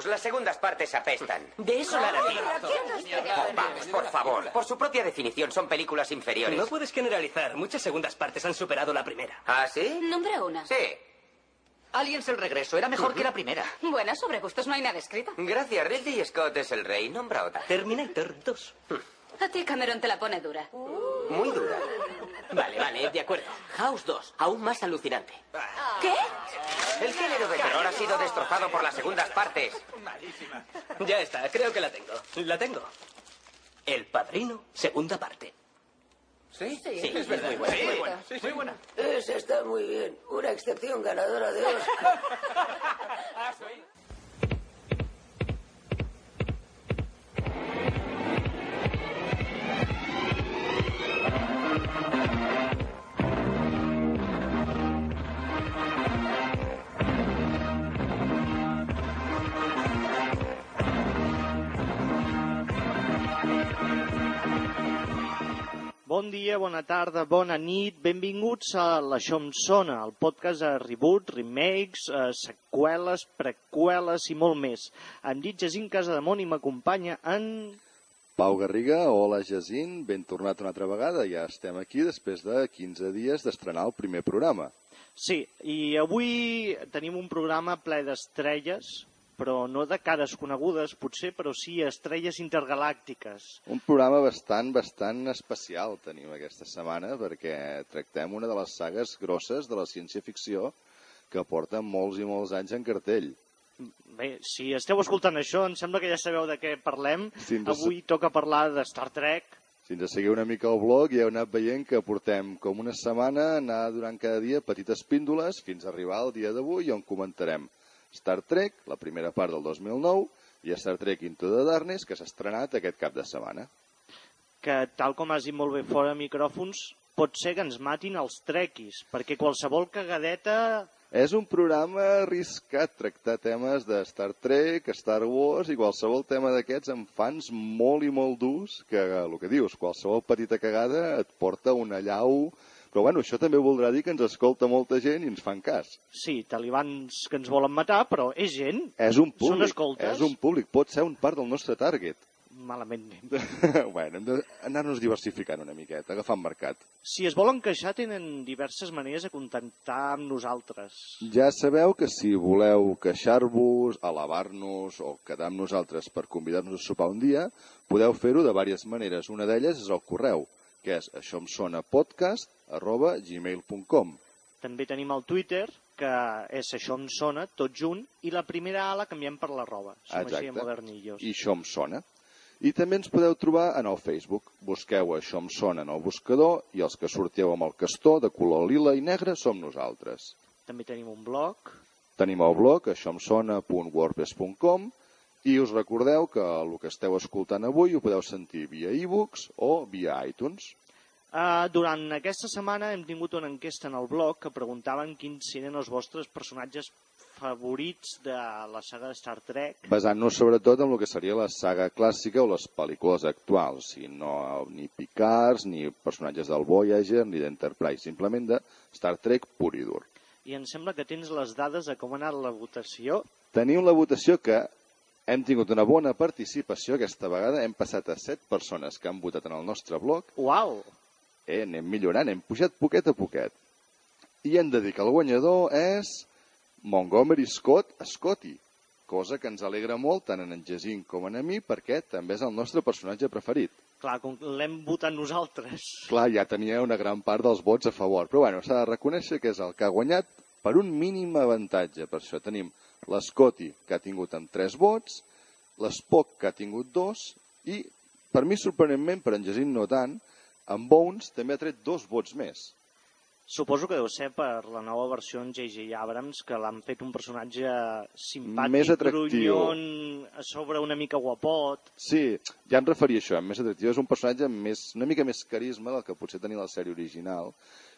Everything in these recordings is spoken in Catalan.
Vamos, las segundas partes apestan. De eso nada tiene. Oh, vamos, por favor. Por su propia definición, son películas inferiores. No puedes generalizar. Muchas segundas partes han superado la primera. ¿Ah, sí? Nombra una. Sí. Aliens el regreso era mejor que la primera. Bueno, sobre gustos no hay nada escrito. Gracias, Ridley Scott es el rey. Nombra otra. Terminator 2. A ti Cameron te la pone dura. Muy dura. Vale, vale, de acuerdo. House 2, aún más alucinante. ¿Qué? El género de terror ha sido destrozado por las segundas partes. Ya está, creo que la tengo. La tengo. El Padrino, segunda parte. ¿Sí? Sí, es muy buena. muy buena. Muy buena. Esa está muy bien. Una excepción ganadora de Oscar. Bon dia, bona tarda, bona nit, benvinguts a l'Això em sona, el podcast de reboot, remakes, eh, seqüeles, preqüeles i molt més. Em dic Jacint Casademont i m'acompanya en... Pau Garriga, hola Jacint, ben tornat una altra vegada, ja estem aquí després de 15 dies d'estrenar el primer programa. Sí, i avui tenim un programa ple d'estrelles, però no de cares conegudes, potser, però sí estrelles intergalàctiques. Un programa bastant, bastant especial tenim aquesta setmana perquè tractem una de les sagues grosses de la ciència-ficció que porta molts i molts anys en cartell. Bé, si esteu escoltant això, em sembla que ja sabeu de què parlem. Sí, ens- Avui toca parlar de Star Trek, Si ens seguiu una mica el blog ja heu anat veient que portem com una setmana anar durant cada dia petites píndoles fins a arribar al dia d'avui on comentarem Star Trek, la primera part del 2009, i Star Trek Into the Darkness, que s'ha estrenat aquest cap de setmana. que, tal com has dit molt bé fora micròfons, pot ser que ens matin els trequis, perquè qualsevol cagadeta... És un programa arriscat tractar temes de Star Trek, Star Wars i qualsevol tema d'aquests amb fans molt i molt durs que, el que dius, qualsevol petita cagada et porta una llau... Però bueno, això també voldrà dir que ens escolta molta gent i ens fan cas. Sí, talibans que ens volen matar, però és gent. És un Són públic, escoltes. és un públic, pot ser un part del nostre target. Malament. bueno, hem d'anar-nos diversificant una miqueta, agafant mercat. Si es volen queixar, tenen diverses maneres de contactar amb nosaltres. Ja sabeu que si voleu queixar-vos, alabar-nos o quedar amb nosaltres per convidar-nos a sopar un dia, podeu fer-ho de diverses maneres. Una d'elles és el correu, que és això em sona podcast arroba gmail.com. També tenim el Twitter, que és això em sona, tot junt, i la primera A la canviem per l'arroba. Som així de modernillos. I això em sona. I també ens podeu trobar en el Facebook. Busqueu això em sona en el buscador i els que sorteu amb el castor de color lila i negre som nosaltres. També tenim un blog. Tenim el blog això em sona.wordpress.com i us recordeu que el que esteu escoltant avui ho podeu sentir via e-books o via iTunes. Uh, durant aquesta setmana hem tingut una enquesta en el blog que preguntaven quins eren els vostres personatges favorits de la saga de Star Trek. basant-nos sobretot en el que seria la saga clàssica o les pel·lícules actuals, i no ni Picards, ni personatges del Voyager, ni d'Enterprise, simplement de Star Trek pur i dur. I em sembla que tens les dades de com ha anat la votació. Tenim la votació que hem tingut una bona participació aquesta vegada, hem passat a set persones que han votat en el nostre blog, Uau! Eh, anem millorant, hem pujat poquet a poquet. I hem de dir que el guanyador és Montgomery Scott Scotty, cosa que ens alegra molt tant en en Jacint com en a mi perquè també és el nostre personatge preferit. Clar, com l'hem votat nosaltres. Clar, ja tenia una gran part dels vots a favor, però bueno, s'ha de reconèixer que és el que ha guanyat per un mínim avantatge. Per això tenim l'Scotty, que ha tingut amb 3 vots, l'Spock, que ha tingut 2, i, per mi, sorprenentment, per en Jacint no tant, en Bones també ha tret dos vots més. Suposo que deu ser per la nova versió en J.J. Abrams, que l'han fet un personatge simpàtic, Més atractiu. grunyon, a sobre una mica guapot. Sí, ja em referia a això, més atractiu. És un personatge amb més, una mica més carisma del que potser tenia la sèrie original.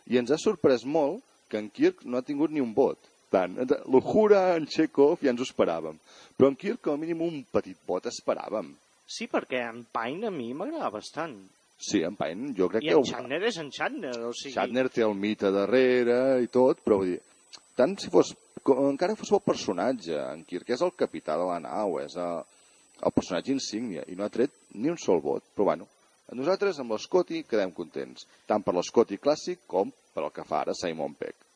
I ens ha sorprès molt que en Kirk no ha tingut ni un vot. Tant, Lujura, en Chekhov, ja ens ho esperàvem. Però en Kirk, com a mínim, un petit vot esperàvem. Sí, perquè en Pine a mi m'agrada bastant. Sí, en Pine, jo crec I que... en Shatner és en Shatner, o sigui... Shatner té el mite darrere i tot, però vull dir, tant si fos com, encara fos el personatge, en Kirk és el capità de la nau, és el, el personatge insígnia, i no ha tret ni un sol vot. Però bueno, nosaltres amb l'Scotty quedem contents, tant per l'Scotty clàssic com per el que fa ara Simon Peck.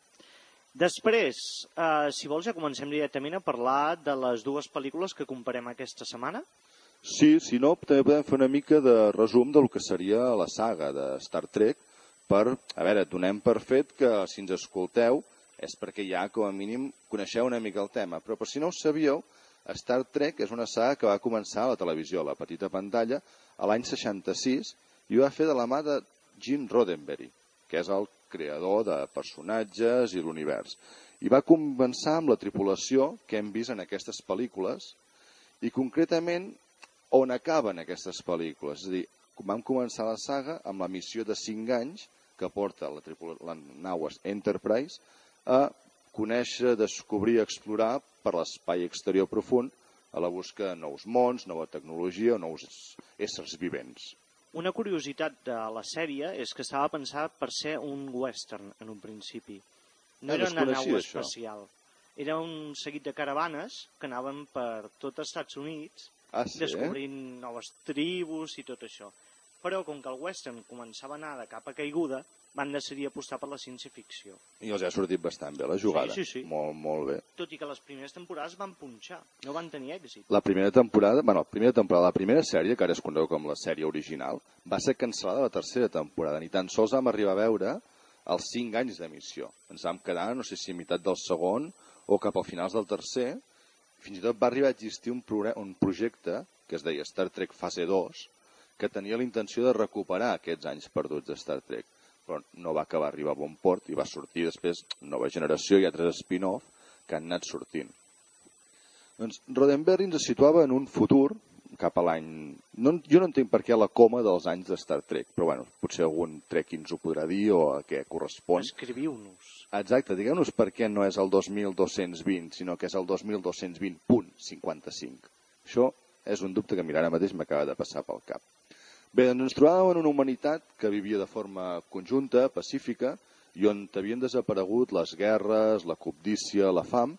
Després, eh, si vols, ja comencem directament a parlar de les dues pel·lícules que comparem aquesta setmana. Sí, si no, també podem fer una mica de resum del que seria la saga de Star Trek, per, a veure, donem per fet que si ens escolteu és perquè ja, com a mínim, coneixeu una mica el tema. Però per si no ho sabíeu, Star Trek és una saga que va començar a la televisió, a la petita pantalla, a l'any 66, i ho va fer de la mà de Gene Roddenberry, que és el creador de personatges i l'univers. I va començar amb la tripulació que hem vist en aquestes pel·lícules, i concretament on acaben aquestes pel·lícules. És a dir, vam començar la saga amb la missió de 5 anys que porta la, la nau Enterprise a conèixer, descobrir, explorar per l'espai exterior profund a la busca de nous mons, nova tecnologia nous éssers vivents. Una curiositat de la sèrie és que estava pensat per ser un western en un principi. No Ah, era una nau això. espacial. Era un seguit de caravanes que anaven per tot els Estats Units Ah, sí? descobrint noves tribus i tot això. Però com que el western començava a anar de capa caiguda, van decidir apostar per la ciència-ficció. I els ha sortit bastant bé la jugada. Sí, sí, sí. Molt, molt bé. Tot i que les primeres temporades van punxar, no van tenir èxit. La primera temporada, bueno, la primera temporada, la primera sèrie, que ara es conegut com la sèrie original, va ser cancel·lada la tercera temporada. Ni tan sols vam arribar a veure els 5 anys d'emissió. Ens vam quedar, no sé si a meitat del segon o cap al finals del tercer. Fins i tot va arribar a existir un, un projecte que es deia Star Trek Fase 2, que tenia la intenció de recuperar aquests anys perduts de Star Trek, però no va acabar arribar a bon port i va sortir després nova generació i altres spin-off que han anat sortint. Doncs Roddenberry ens situava en un futur cap a l'any... No, jo no entenc per què la coma dels anys de Star Trek, però bueno, potser algun Trekkie ens ho podrà dir o a què correspon. Escriviu-nos. Exacte, digueu-nos per què no és el 2220, sinó que és el 2220.55. Això és un dubte que mira ara mateix m'acaba de passar pel cap. Bé, doncs ens trobàvem en una humanitat que vivia de forma conjunta, pacífica, i on havien desaparegut les guerres, la cobdícia, la fam,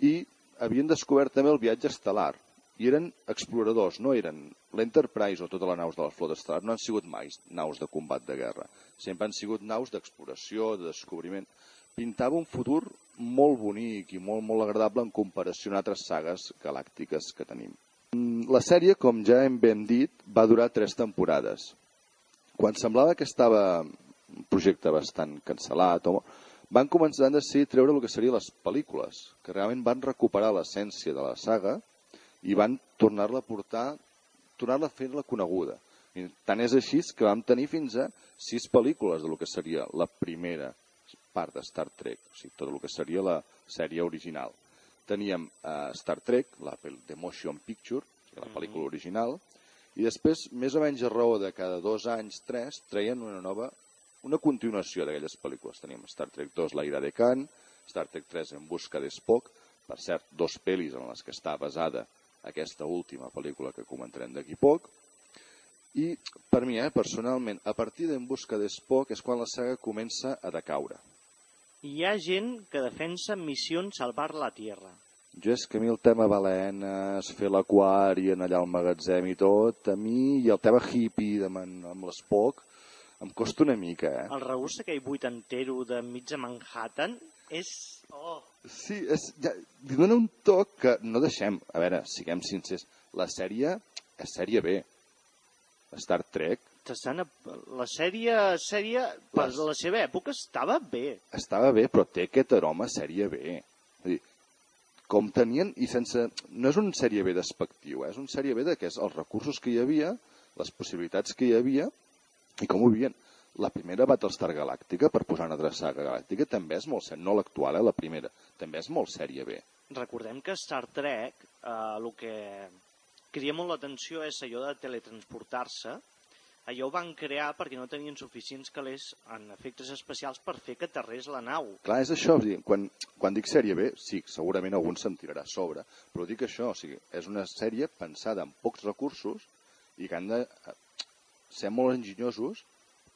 i havien descobert també el viatge estel·lar. I eren exploradors, no eren l'Enterprise o totes les naus de la flota estel·lar, no han sigut mai naus de combat de guerra. Sempre han sigut naus d'exploració, de descobriment. Pintava un futur molt bonic i molt, molt agradable en comparació amb altres sagues galàctiques que tenim. Mm, La sèrie, com ja hem ben dit, va durar tres temporades. Quan semblava que estava un projecte bastant cancel·lat, o... van començar a decidir treure el que serien les pel·lícules, que realment van recuperar l'essència de la saga i van tornar-la a portar, tornar-la a fer-la coneguda. I tant és així que vam tenir fins a sis pel·lícules de lo que seria la primera part de Star Trek, o sigui, tot el que seria la sèrie original. Teníem uh, Star Trek, la The Motion Picture, o sigui, la pel·lícula original, i després, més o menys a raó de cada dos anys, tres, treien una nova, una continuació d'aquelles pel·lícules. Teníem Star Trek 2, La ira de Khan, Star Trek 3, En busca de Spock, per cert, dos pel·lis en les que està basada aquesta última pel·lícula que comentarem d'aquí poc, i per mi, eh, personalment, a partir d'En busca de Spock és quan la saga comença a decaure. Hi ha gent que defensa missions salvar la Tierra. Jo és que a mi el tema balenes, fer l'aquari, anar allà al magatzem i tot, a mi, i el tema hippie de man, amb l'Spock, em costa una mica, eh? El regust aquell vuitantero de mig de Manhattan és... Oh, Sí, és, ja, li dona un toc que no deixem. A veure, siguem sincers, la sèrie és sèrie B. Star Trek t'estan... La sèrie, sèrie, per Les- la seva època estava bé. estava bé, però té aquest aroma sèrie B. És dir, com tenien, i sense... No és un sèrie B despectiu, eh? és un sèrie B de que és els recursos que hi havia, les possibilitats que hi havia, i com ho vivien. La primera Battlestar Galàctica, per posar una altra saga galàctica, també és molt sèrie, no l'actual, eh, la primera, també és molt sèrie B. Recordem que Star Trek, eh, el que crida molt l'atenció és allò de teletransportar-se. Allò ho van crear perquè no tenien suficients calés en efectes especials per fer que aterrés la nau. Clar, és això, quan, quan dic sèrie B, sí, segurament algun se'n tirarà a sobre, però dic això, o sigui, és una sèrie pensada amb pocs recursos i que han de eh, ser molt enginyosos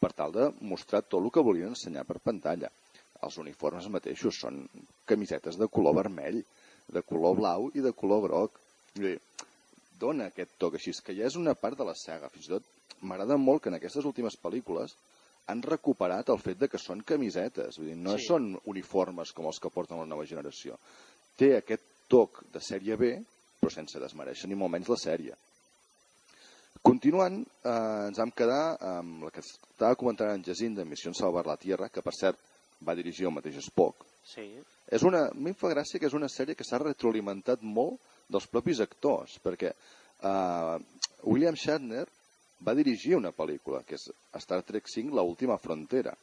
per tal de mostrar tot el que volien ensenyar per pantalla. els uniformes mateixos són camisetes de color vermell, de color blau i de color groc. Dir, dona aquest toc així, que ja és una part de la saga. Fins i tot m'agrada molt que en aquestes últimes pel·lícules han recuperat el fet de que són camisetes, vull dir, no sí. són uniformes com els que porten la nova generació. Té aquest toc de sèrie B, però sense desmereixer ni molt menys la sèrie. Continuant, eh, ens vam quedar amb la que estava comentant en Jacint de Missió Salvar la Tierra, que per cert va dirigir el mateix Spock. Sí. És una, a mi em fa gràcia que és una sèrie que s'ha retroalimentat molt dels propis actors, perquè eh, William Shatner va dirigir una pel·lícula, que és Star Trek V, La última frontera.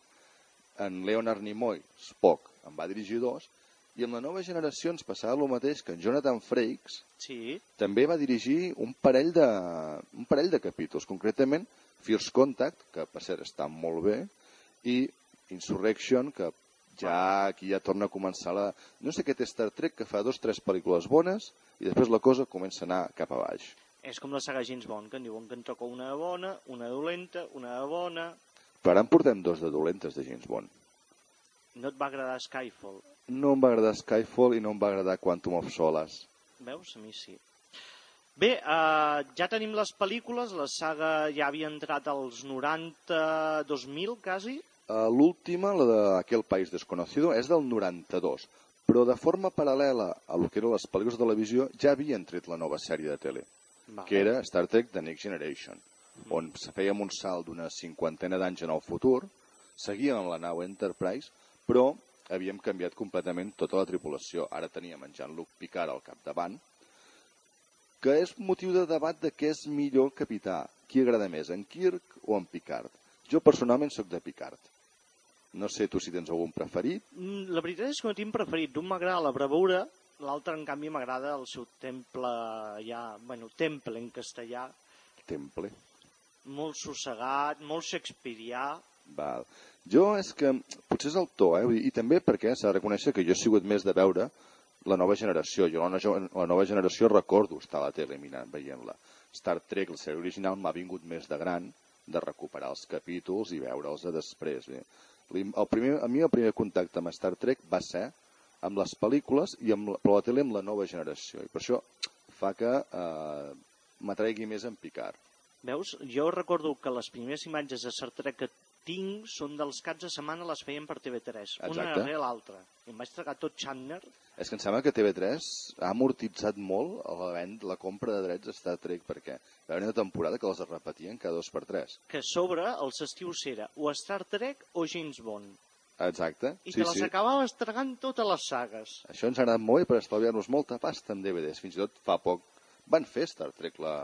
En Leonard Nimoy, Spock, en va dirigir dos, i amb la nova generació ens passava el mateix que en Jonathan Frakes Sí. també va dirigir un parell de, un parell de capítols, concretament First Contact, que per cert està molt bé, i Insurrection, que ja aquí ja torna a començar la... No sé què té Star Trek, que fa dos tres pel·lícules bones i després la cosa comença a anar cap a baix. És com la saga James Bond, que en diuen que en toca una de bona, una dolenta, una de bona... Però ara en portem dos de dolentes de James Bond. No et va agradar Skyfall. No em va agradar Skyfall i no em va agradar Quantum of Solace. Veus? A mi sí. Bé, eh, ja tenim les pel·lícules, la saga ja havia entrat als 90, 2000, quasi. Uh, L'última, la d'Aquel País Desconocido, és del 92, però de forma paral·lela a lo que eren les pel·lícules de televisió ja havien tret la nova sèrie de tele, Vale. que era Star Trek The Next Generation, on fèiem un salt d'una cinquantena d'anys en el futur, seguíem amb la nau Enterprise, però havíem canviat completament tota la tripulació. Ara teníem en Jean-Luc Picard al capdavant, que és motiu de debat de què és millor capità. Qui agrada més, en Kirk o en Picard? Jo personalment sóc de Picard. No sé tu si tens algun preferit. Mm, La veritat és que no tinc preferit. D'un m'agrada la bravura, l'altre, en canvi, m'agrada el seu temple ja... Bueno, temple en castellà, Temple. molt sossegat, molt shakespearià. Val. Jo és que potser és el to, eh? I també perquè s'ha de reconèixer que jo he sigut més de veure la nova generació. Jo la, la nova generació recordo estar a la tele mirant, veient-la. Star Trek, la sèrie original, m'ha vingut més de gran de recuperar els capítols i veure'ls de després. Bé. El primer, a mi el primer contacte amb Star Trek va ser amb les pel·lícules i amb la, la tele amb la nova generació. I per això fa que eh, m'atregui més en Picard. Veus? Jo recordo que les primeres imatges de Star Trek que tinc són dels caps de setmana les feien per TV3, una Exacte. darrere l'altra. I em vaig tragar tot Chandler. És que em sembla que TV3 ha amortitzat molt la, vend, la compra de drets a Star Trek perquè va haver una temporada que les repetien cada dos per tres. que sobre els estius era o Star Trek o James Bond. Exacte. I sí, te les sí. acabaves tragant totes les sagues. Això ens ha agradat molt per estalviar-nos molta pasta en DVDs. Fins i tot fa poc van fer Star Trek la,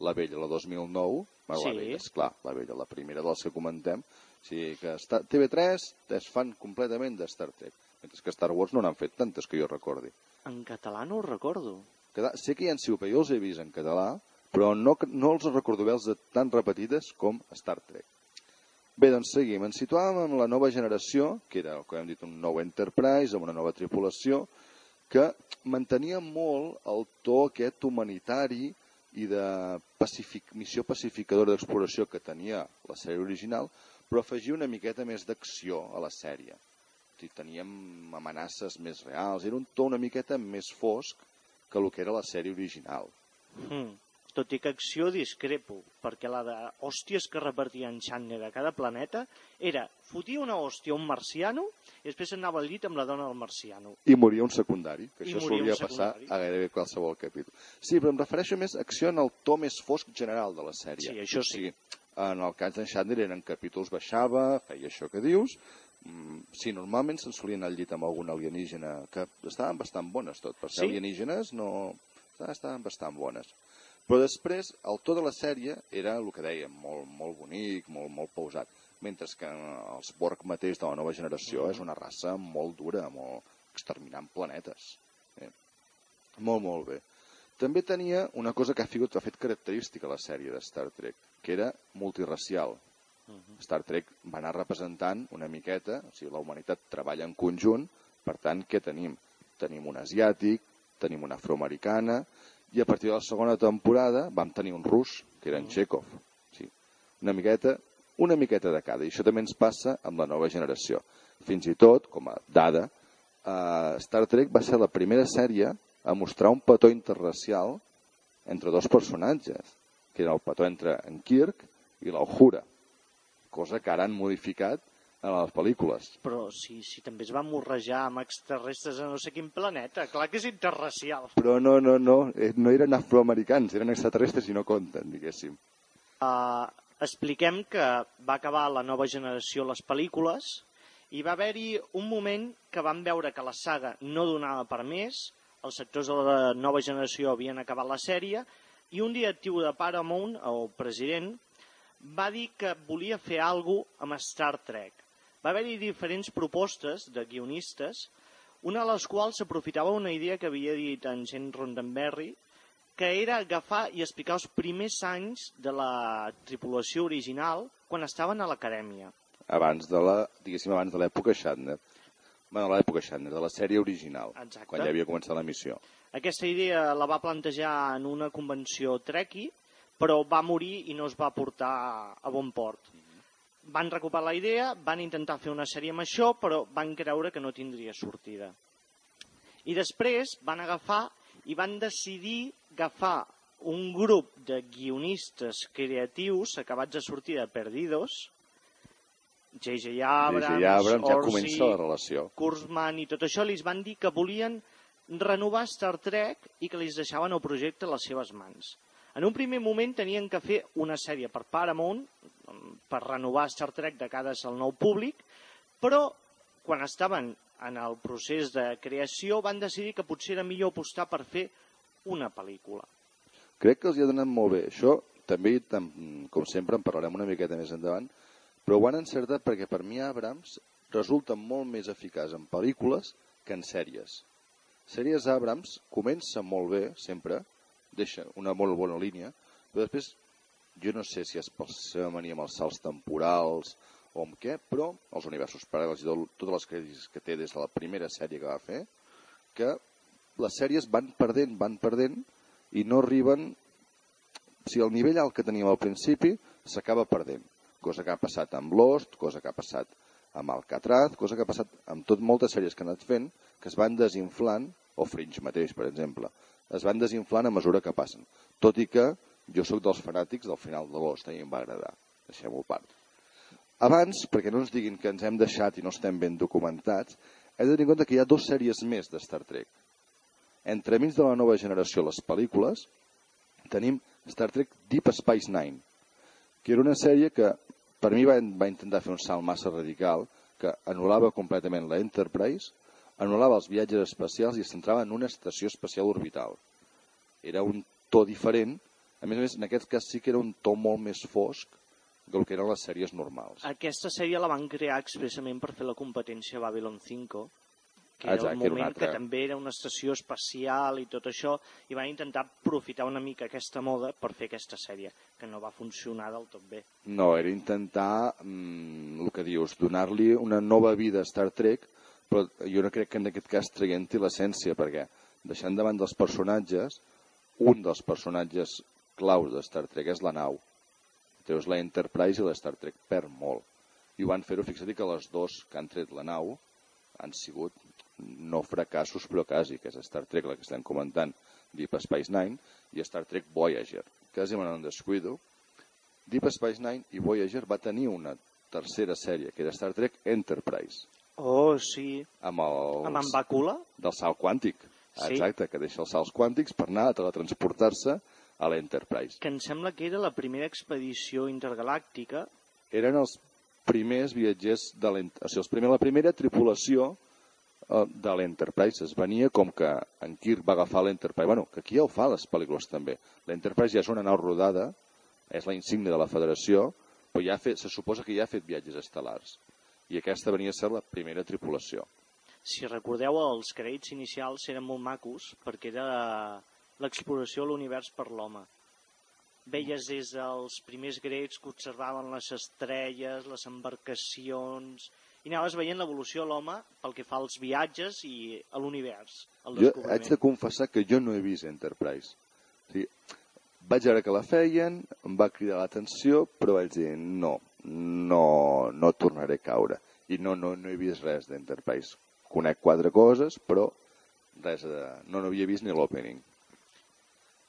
la vella, la 2009. Bueno, Sí. La vella, esclar, la vella, la primera dels que comentem. O sigui que està, TV3 es fan completament de Star Trek. Mentre que Star Wars no n'han fet tantes que jo recordi. En català no ho recordo. Cada, sé que hi ha sigut, jo els he vist en català, però no, no els recordo veus de tan repetides com Star Trek. Bé, doncs seguim. Ens situàvem en la nova generació, que era, com hem dit, un nou Enterprise, amb una nova tripulació, que mantenia molt el to aquest humanitari i de pacific, missió pacificadora d'exploració que tenia la sèrie original, però afegia una miqueta més d'acció a la sèrie. Teníem amenaces més reals, era un to una miqueta més fosc que el que era la sèrie original. Mm. Tot i que acció discrepo, perquè la de hòsties que repartia en Chandler a cada planeta era fotia una hòstia a un marciano i després anava al llit amb la dona del marciano. I moria un secundari, que I això solia passar a gairebé qualsevol capítol. Sí, però em refereixo més a acció en el to més fosc general de la sèrie. Sí, això O sí. sigui, en el cas d'en Shatner eren capítols baixava, feia això que dius, mm, sí, normalment se'n solien al llit amb algun alienígena, que estaven bastant bones tot, per ser Sí? alienígenes no... estaven bastant bones. Però després, el to de la sèrie era el que dèiem, molt, molt bonic, molt, molt pausat. Mentre que els Borg mateix de la nova generació Mm. és una raça molt dura, molt exterminant planetes. Eh? Molt, molt bé. També tenia una cosa que ha, figut, ha fet característica a la sèrie de Star Trek, que era multiracial. Star Trek va anar representant una miqueta, o sigui, la humanitat treballa en conjunt, per tant, què tenim? Tenim un asiàtic, tenim una afroamericana, i a partir de la segona temporada vam tenir un rus, que era en Chekhov. Sí. Una miqueta una miqueta de cada. I això també ens passa amb la nova generació. Fins i tot, com a dada, eh, Star Trek va ser la primera sèrie a mostrar un petó interracial entre dos personatges, que era el petó entre en Kirk i l'Aujura, cosa que ara han modificat en les pel·lícules. Però si, si també es va morrejar amb extraterrestres a no sé quin planeta, clar que és interracial. Però no, no, no, eh, no eren afroamericans, eren extraterrestres i no compten, diguéssim. Uh, expliquem que va acabar la nova generació les pel·lícules i va haver-hi un moment que van veure que la saga no donava per més, els sectors de la nova generació havien acabat la sèrie, i un directiu de Paramount, el president, va dir que volia fer alguna amb Star Trek. Va haver-hi diferents propostes de guionistes, una de les quals s'aprofitava una idea que havia dit en Jane Roddenberry, que era agafar i explicar els primers anys de la tripulació original quan estaven a l'acadèmia. Abans de la, diguéssim, abans de l'època Shatner. Bueno, l'època Shatner, de la sèrie original, Exacte. quan ja havia començat la missió. Aquesta idea la va plantejar en una convenció Trekkie, però va morir i no es va portar a bon port. Van recuperar la idea, van intentar fer una sèrie amb això, però van creure que no tindria sortida. I després van agafar i van decidir agafar un grup de guionistes creatius acabats de sortir de Perdidos, J.J. Abrams. Abrams ja Orsi, comença la relació. Kurzman i tot això, li van dir que volien renovar Star Trek i que li deixaven el projecte a les seves mans. En un primer moment tenien que fer una sèrie per Paramount per renovar Star Trek de cares al nou públic, però quan estaven en el procés de creació van decidir que potser era millor apostar per fer una pel·lícula. Crec que els hi ha donat molt bé. Això també, tam- com sempre, en parlarem una miqueta més endavant, però ho han encertat perquè per mi Abrams resulta molt més eficaç en pel·lícules que en sèries. Sèries Abrams comença molt bé, sempre, deixa una molt bona línia, però després jo no sé si és per la seva mania amb els salts temporals o amb què, però els universos paral·lels i tot- totes les crisis que té des de la primera sèrie que va fer, que les sèries van perdent, van perdent i no arriben... Sigui, el nivell alt que teníem al principi s'acaba perdent. Cosa que ha passat amb Lost, cosa que ha passat amb Alcatraz, cosa que ha passat amb tot moltes sèries que han anat fent, que es van desinflant, o Fringe mateix, per exemple, es van desinflant a mesura que passen. Tot i que jo sóc dels fanàtics del final de Lost, em va agradar. Deixem-ho part. Abans, perquè no ens diguin que ens hem deixat i no estem ben documentats, hem de tenir en compte que hi ha dues sèries més de Star Trek. Entremig de la nova generació, les pel·lícules, tenim Star Trek Deep Space Nine, que era una sèrie que per mi va, va intentar fer un salt massa radical, que anul·lava completament la Enterprise, anul·lava els viatges espacials i es centrava en una estació espacial orbital. Era un to diferent, a més a més, en aquest cas sí que era un to molt més fosc que el que eren les sèries normals. Aquesta sèrie la van crear expressament per fer la competència a Babylon 5, que era Exacte, un que era una moment que altra. també era una estació espacial i tot això, i van intentar aprofitar una mica aquesta moda per fer aquesta sèrie, que no va funcionar del tot bé. No, era intentar, mm, el que dius, donar-li una nova vida a Star Trek, però jo no crec que en aquest cas traient-hi l'essència, perquè deixant davant dels personatges, un dels personatges claus de Star Trek és la nau. Treus la Enterprise i la Star Trek perd molt. I ho van fer-ho, fixa't que les dos que han tret la nau han sigut no fracassos, però quasi, que és Star Trek, la que estem comentant, Deep Space Nine, i Star Trek Voyager. Quasi me n'en descuido, Deep Space Nine i Voyager va tenir una tercera sèrie, que era Star Trek Enterprise, Oh, sí. amb el Amb en Bacula? del salt quàntic. Sí. Exacte, que deixa els salts quàntics per anar a teletransportar-se a l'Enterprise. Que em sembla que era la primera expedició intergalàctica. Eren els primers viatgers de l'Ent- o sigui, els primer, la primera tripulació eh, de l'Enterprise. Es venia com que en Kirk va agafar l'Enterprise. Bueno, que aquí ja ho fa les pel·lícules també. L'Enterprise ja és una nau rodada, és la insígnia de la Federació, però ja ha fet, se suposa que ja ha fet viatges estel·lars. I aquesta venia a ser la primera tripulació. Si recordeu, els crèdits inicials eren molt macos perquè era l'exploració de l'univers per l'home. Veies des dels primers grecs que observaven les estrelles, les embarcacions, i anaves veient l'evolució de l'home pel que fa als viatges i a l'univers, Jo haig de confessar que jo no he vist Enterprise. O sigui, vaig veure que la feien, em va cridar l'atenció, però vaig dir, no, no, no tornaré a caure. I no, no, no he vist res d'Enterprise. Conec quatre coses, però res de... no n'havia vist ni l'opening.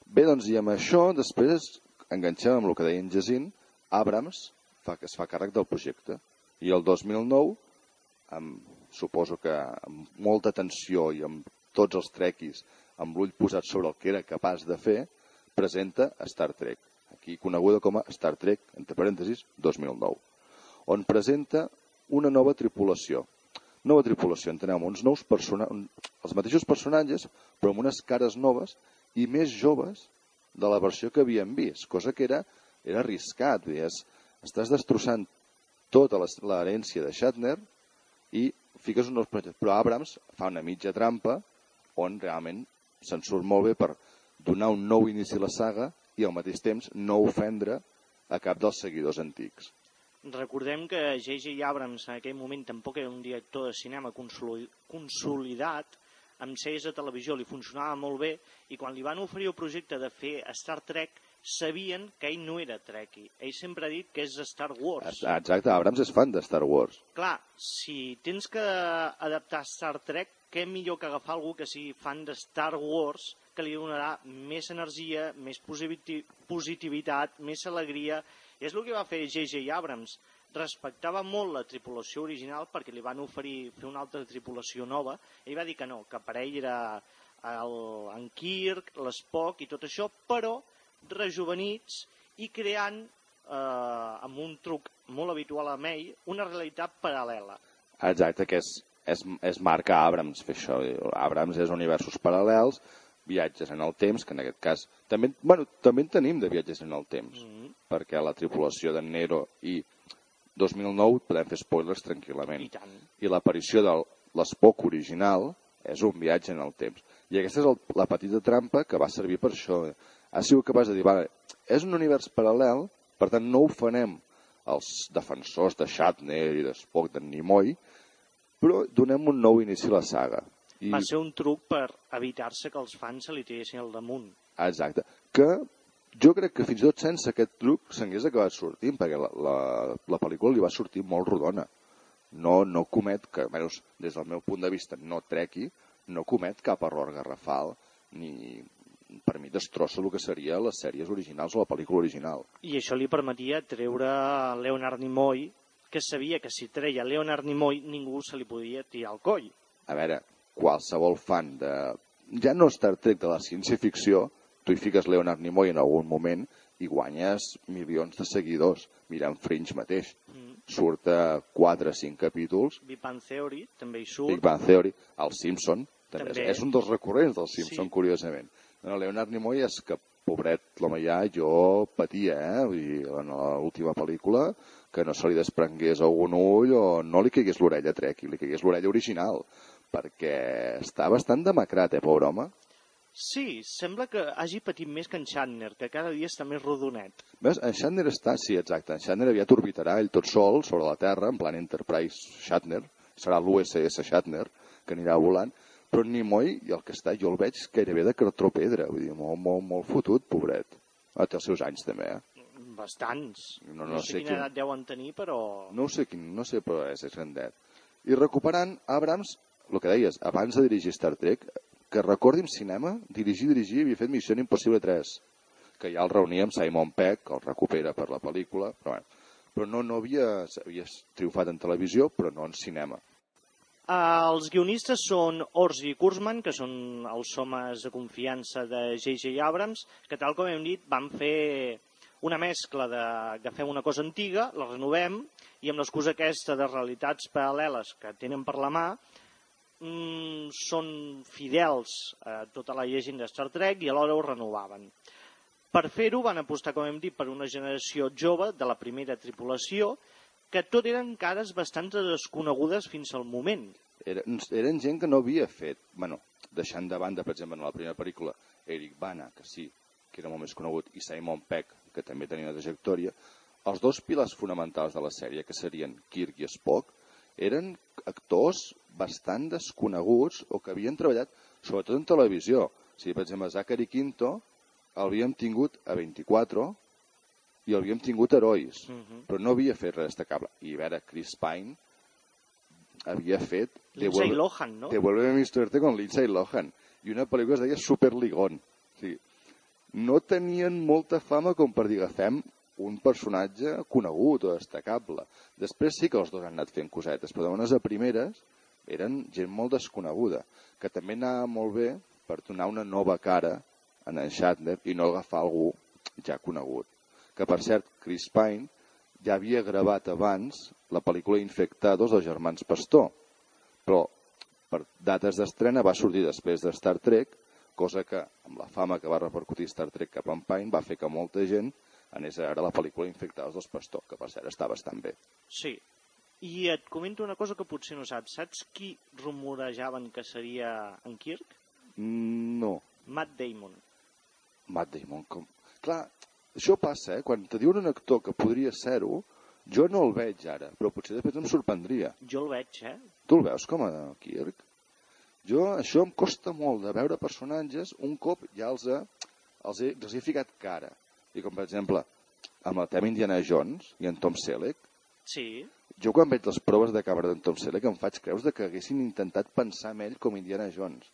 Bé, doncs, i amb això, després enganxem amb el que deia en Jacint, Abrams fa, que es fa càrrec del projecte. I el 2009, amb, suposo que amb molta tensió i amb tots els trequis, amb l'ull posat sobre el que era capaç de fer, presenta Star Trek, aquí coneguda com a Star Trek, entre parèntesis, 2009, on presenta una nova tripulació. Nova tripulació, entenem, uns nous personatges, els mateixos personatges, però amb unes cares noves i més joves de la versió que havíem vist, cosa que era, era arriscat. Deies, estàs destrossant tota l'herència de Shatner i fiques uns nous personatges. Però Abrams fa una mitja trampa on realment se'n surt molt bé per donar un nou inici a la saga i al mateix temps no ofendre a cap dels seguidors antics. Recordem que J.J. Abrams en aquell moment tampoc era un director de cinema consolidat, amb sèries de televisió li funcionava molt bé i quan li van oferir el projecte de fer Star Trek sabien que ell no era Trekkie. Ell sempre ha dit que és Star Wars. Exacte, Abrams és fan de Star Wars. Clar, si tens que adaptar Star Trek, què millor que agafar algú que sigui fan de Star Wars que li donarà més energia, més positivitat, més alegria. És el que va fer J.J. Abrams. Respectava molt la tripulació original perquè li van oferir fer una altra tripulació nova. Ell va dir que no, que per ell era el, en Kirk, l'Spock i tot això, però rejuvenits i creant, eh, amb un truc molt habitual a ell, una realitat paral·lela. Exacte, que és, és, és marca Abrams fer això. Abrams és universos paral·lels, viatges en el temps, que en aquest cas també, bueno, també en tenim de viatges en el temps, mm -hmm. perquè la tripulació d'en Nero i 2009 podem fer spoilers tranquil·lament. I tant. I l'aparició de l'Espoc original és un viatge en el temps. I aquesta és el, la petita trampa que va servir per això ha sigut capaç de dir, vale, és un univers paral·lel, per tant no ofenem els defensors de Shatner i de Spock, d'en Nimoy, però donem un nou inici a la saga. I... Va ser un truc per evitar-se que els fans se li tiressin al damunt. Exacte. Que jo crec que fins i tot sense aquest truc s'hagués acabat sortint, perquè la, la, la pel·lícula li va sortir molt rodona. No, no comet, que almenys des del meu punt de vista no trequi, no comet cap error garrafal, ni, per mi destrossa el que seria les sèries originals o la pel·lícula original. I això li permetia treure Leonard Nimoy, que sabia que si treia Leonard Nimoy ningú se li podia tirar al coll. A veure, qualsevol fan de... Ja no Star Trek de la ciència-ficció, tu hi fiques Leonard Nimoy en algun moment i guanyes milions de seguidors. Mirant Fringe mateix. Mm. Surt a 4 o 5 capítols. Big Bang Theory també hi surt. Big Bang Theory. El Simpson també. també. És, és un dels recurrents del Simpson, sí. curiosament. No, Leonard Nimoy és que, pobret, l'home ja, jo patia, eh? Vull dir, en l'última pel·lícula, que no se li desprengués algun ull o no li caigués l'orella Trek, li caigués l'orella original, perquè està bastant demacrat, eh, pobre home? Sí, sembla que hagi patit més que en Shatner, que cada dia està més rodonet. Ves, en Shatner està, sí, exacte, en Shatner aviat orbitarà ell tot sol sobre la Terra, en plan Enterprise Shatner, serà l'USS Shatner, que anirà volant, però Nimoy, i el que està, jo el veig gairebé de cartró pedra, vull dir, molt, molt, molt fotut, pobret. Ah, té els seus anys també, eh? Bastants. No, no, no sé, sé quina quin... edat deuen tenir, però... No sé quin, no sé, però és, és grandet. I recuperant Abrams, el que deies, abans de dirigir Star Trek, que recordi en cinema, dirigir, dirigir, havia fet Missió Impossible 3, que ja el reunia amb Simon Peck, que el recupera per la pel·lícula, però, bueno, però no, no havia, havia triomfat en televisió, però no en cinema. Uh, els guionistes són Ors i Kurzman, que són els homes de confiança de J.J. Abrams, que tal com hem dit van fer una mescla de que fem una cosa antiga, la renovem, i amb l'excusa aquesta de realitats paral·leles que tenen per la mà, mm, són fidels a tota la llegenda de Star Trek i alhora ho renovaven. Per fer-ho van apostar, com hem dit, per una generació jove de la primera tripulació, que tot eren cares bastant desconegudes fins al moment. Eren, eren gent que no havia fet, bueno, deixant de banda, per exemple, en la primera pel·lícula, Eric Bana, que sí, que era molt més conegut, i Simon Peck, que també tenia una trajectòria, els dos pilars fonamentals de la sèrie, que serien Kirk i Spock, eren actors bastant desconeguts o que havien treballat sobretot en televisió. O sigui, per exemple, Zachary Quinto l'havíem tingut a 24 i havíem tingut herois, Mhm. però no havia fet res destacable. I a veure, Chris Pine havia fet... Lindsay Devuelve- Lohan, no? Devuélveme mi suerte con Lindsay Lohan. I una pel·lícula es deia Super Ligón. O sigui, no tenien molta fama com per dir agafem un personatge conegut o destacable. Després sí que els dos han anat fent cosetes, però de bones a primeres eren gent molt desconeguda, que també anava molt bé per donar una nova cara a en Shatner i no agafar algú ja conegut. Que, per cert, Chris Pine ja havia gravat abans la pel·lícula Infectados dels germans Pastor, però per dates d'estrena va sortir després de Star Trek, cosa que, amb la fama que va repercutir Star Trek cap en Pine, va fer que molta gent anés a veure la pel·lícula Infectados dels Pastor, que per cert està bastant bé. Sí. I et comento una cosa que potser no saps. Saps qui rumorejaven que seria en Kirk? Mm, No, Matt Damon. Matt Damon, com... Clar, això passa, eh? Quan te diuen un actor que podria ser-ho, jo no el veig ara, però potser després em sorprendria. Jo el veig, eh? Tu el veus com a Kirk? Jo, això em costa molt de veure personatges, un cop ja els, he, els, he, els he ficat cara. I com, per exemple, amb el tema Indiana Jones i en Tom Selleck, Sí. jo quan veig les proves de càmera d'en Tom Selleck em faig creus de que haguessin intentat pensar en ell com Indiana Jones.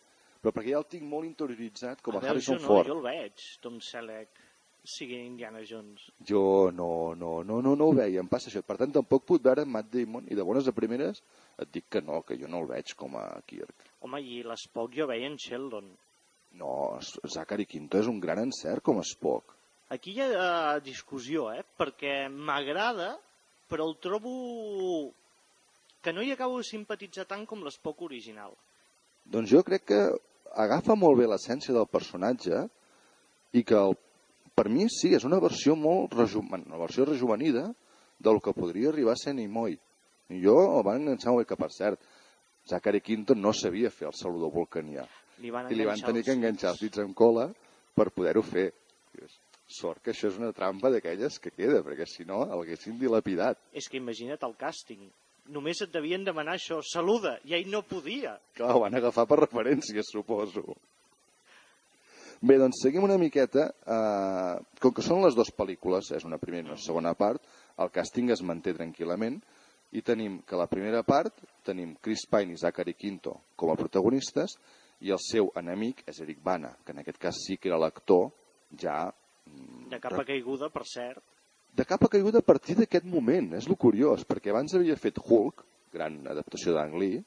Però perquè ja el tinc molt interioritzat com a, veure, Harrison jo no, Ford. jo el veig, Tom Selleck, sigui Indiana Jones. Jo no, no, no, no, no ho veia, em passa això. Per tant, tampoc puc veure Matt Damon i de bones a primeres et dic que no, que jo no el veig com a Kirk. Home, i l'Spock jo veia en Sheldon. No, Zachary Quinto és un gran encert com Spock. Aquí hi ha eh, discussió, eh? Perquè m'agrada, però el trobo que no hi acabo de simpatitzar tant com l'Spock original. Doncs jo crec que agafa molt bé l'essència del personatge i que el, per mi sí, és una versió molt rejuven, una versió rejuvenida del que podria arribar a ser Nimoy. Jo el van enganxar molt bé, que per cert, Zachary Quinto no sabia fer el saludor vulcanià. Li van I li van tenir els que enganxar els dits. amb cola per poder-ho fer. Sort que això és una trampa d'aquelles que queda, perquè si no l'haguessin dilapidat. És que imagina't el càsting. Només et devien demanar això, saluda, i ell no podia. Clar, ho van agafar per referència, suposo. Bé, doncs seguim una miqueta. Eh, com que són les dues pel·lícules, és una primera i una segona part, el càsting es manté tranquil·lament i tenim que la primera part tenim Chris Pine i Zachary Quinto com a protagonistes i el seu enemic és Eric Bana, que en aquest cas sí que era l'actor ja mm, De capa caiguda, per cert. de capa caiguda a partir d'aquest moment, és lo curiós, perquè abans havia fet Hulk, gran adaptació d'Ang Lee,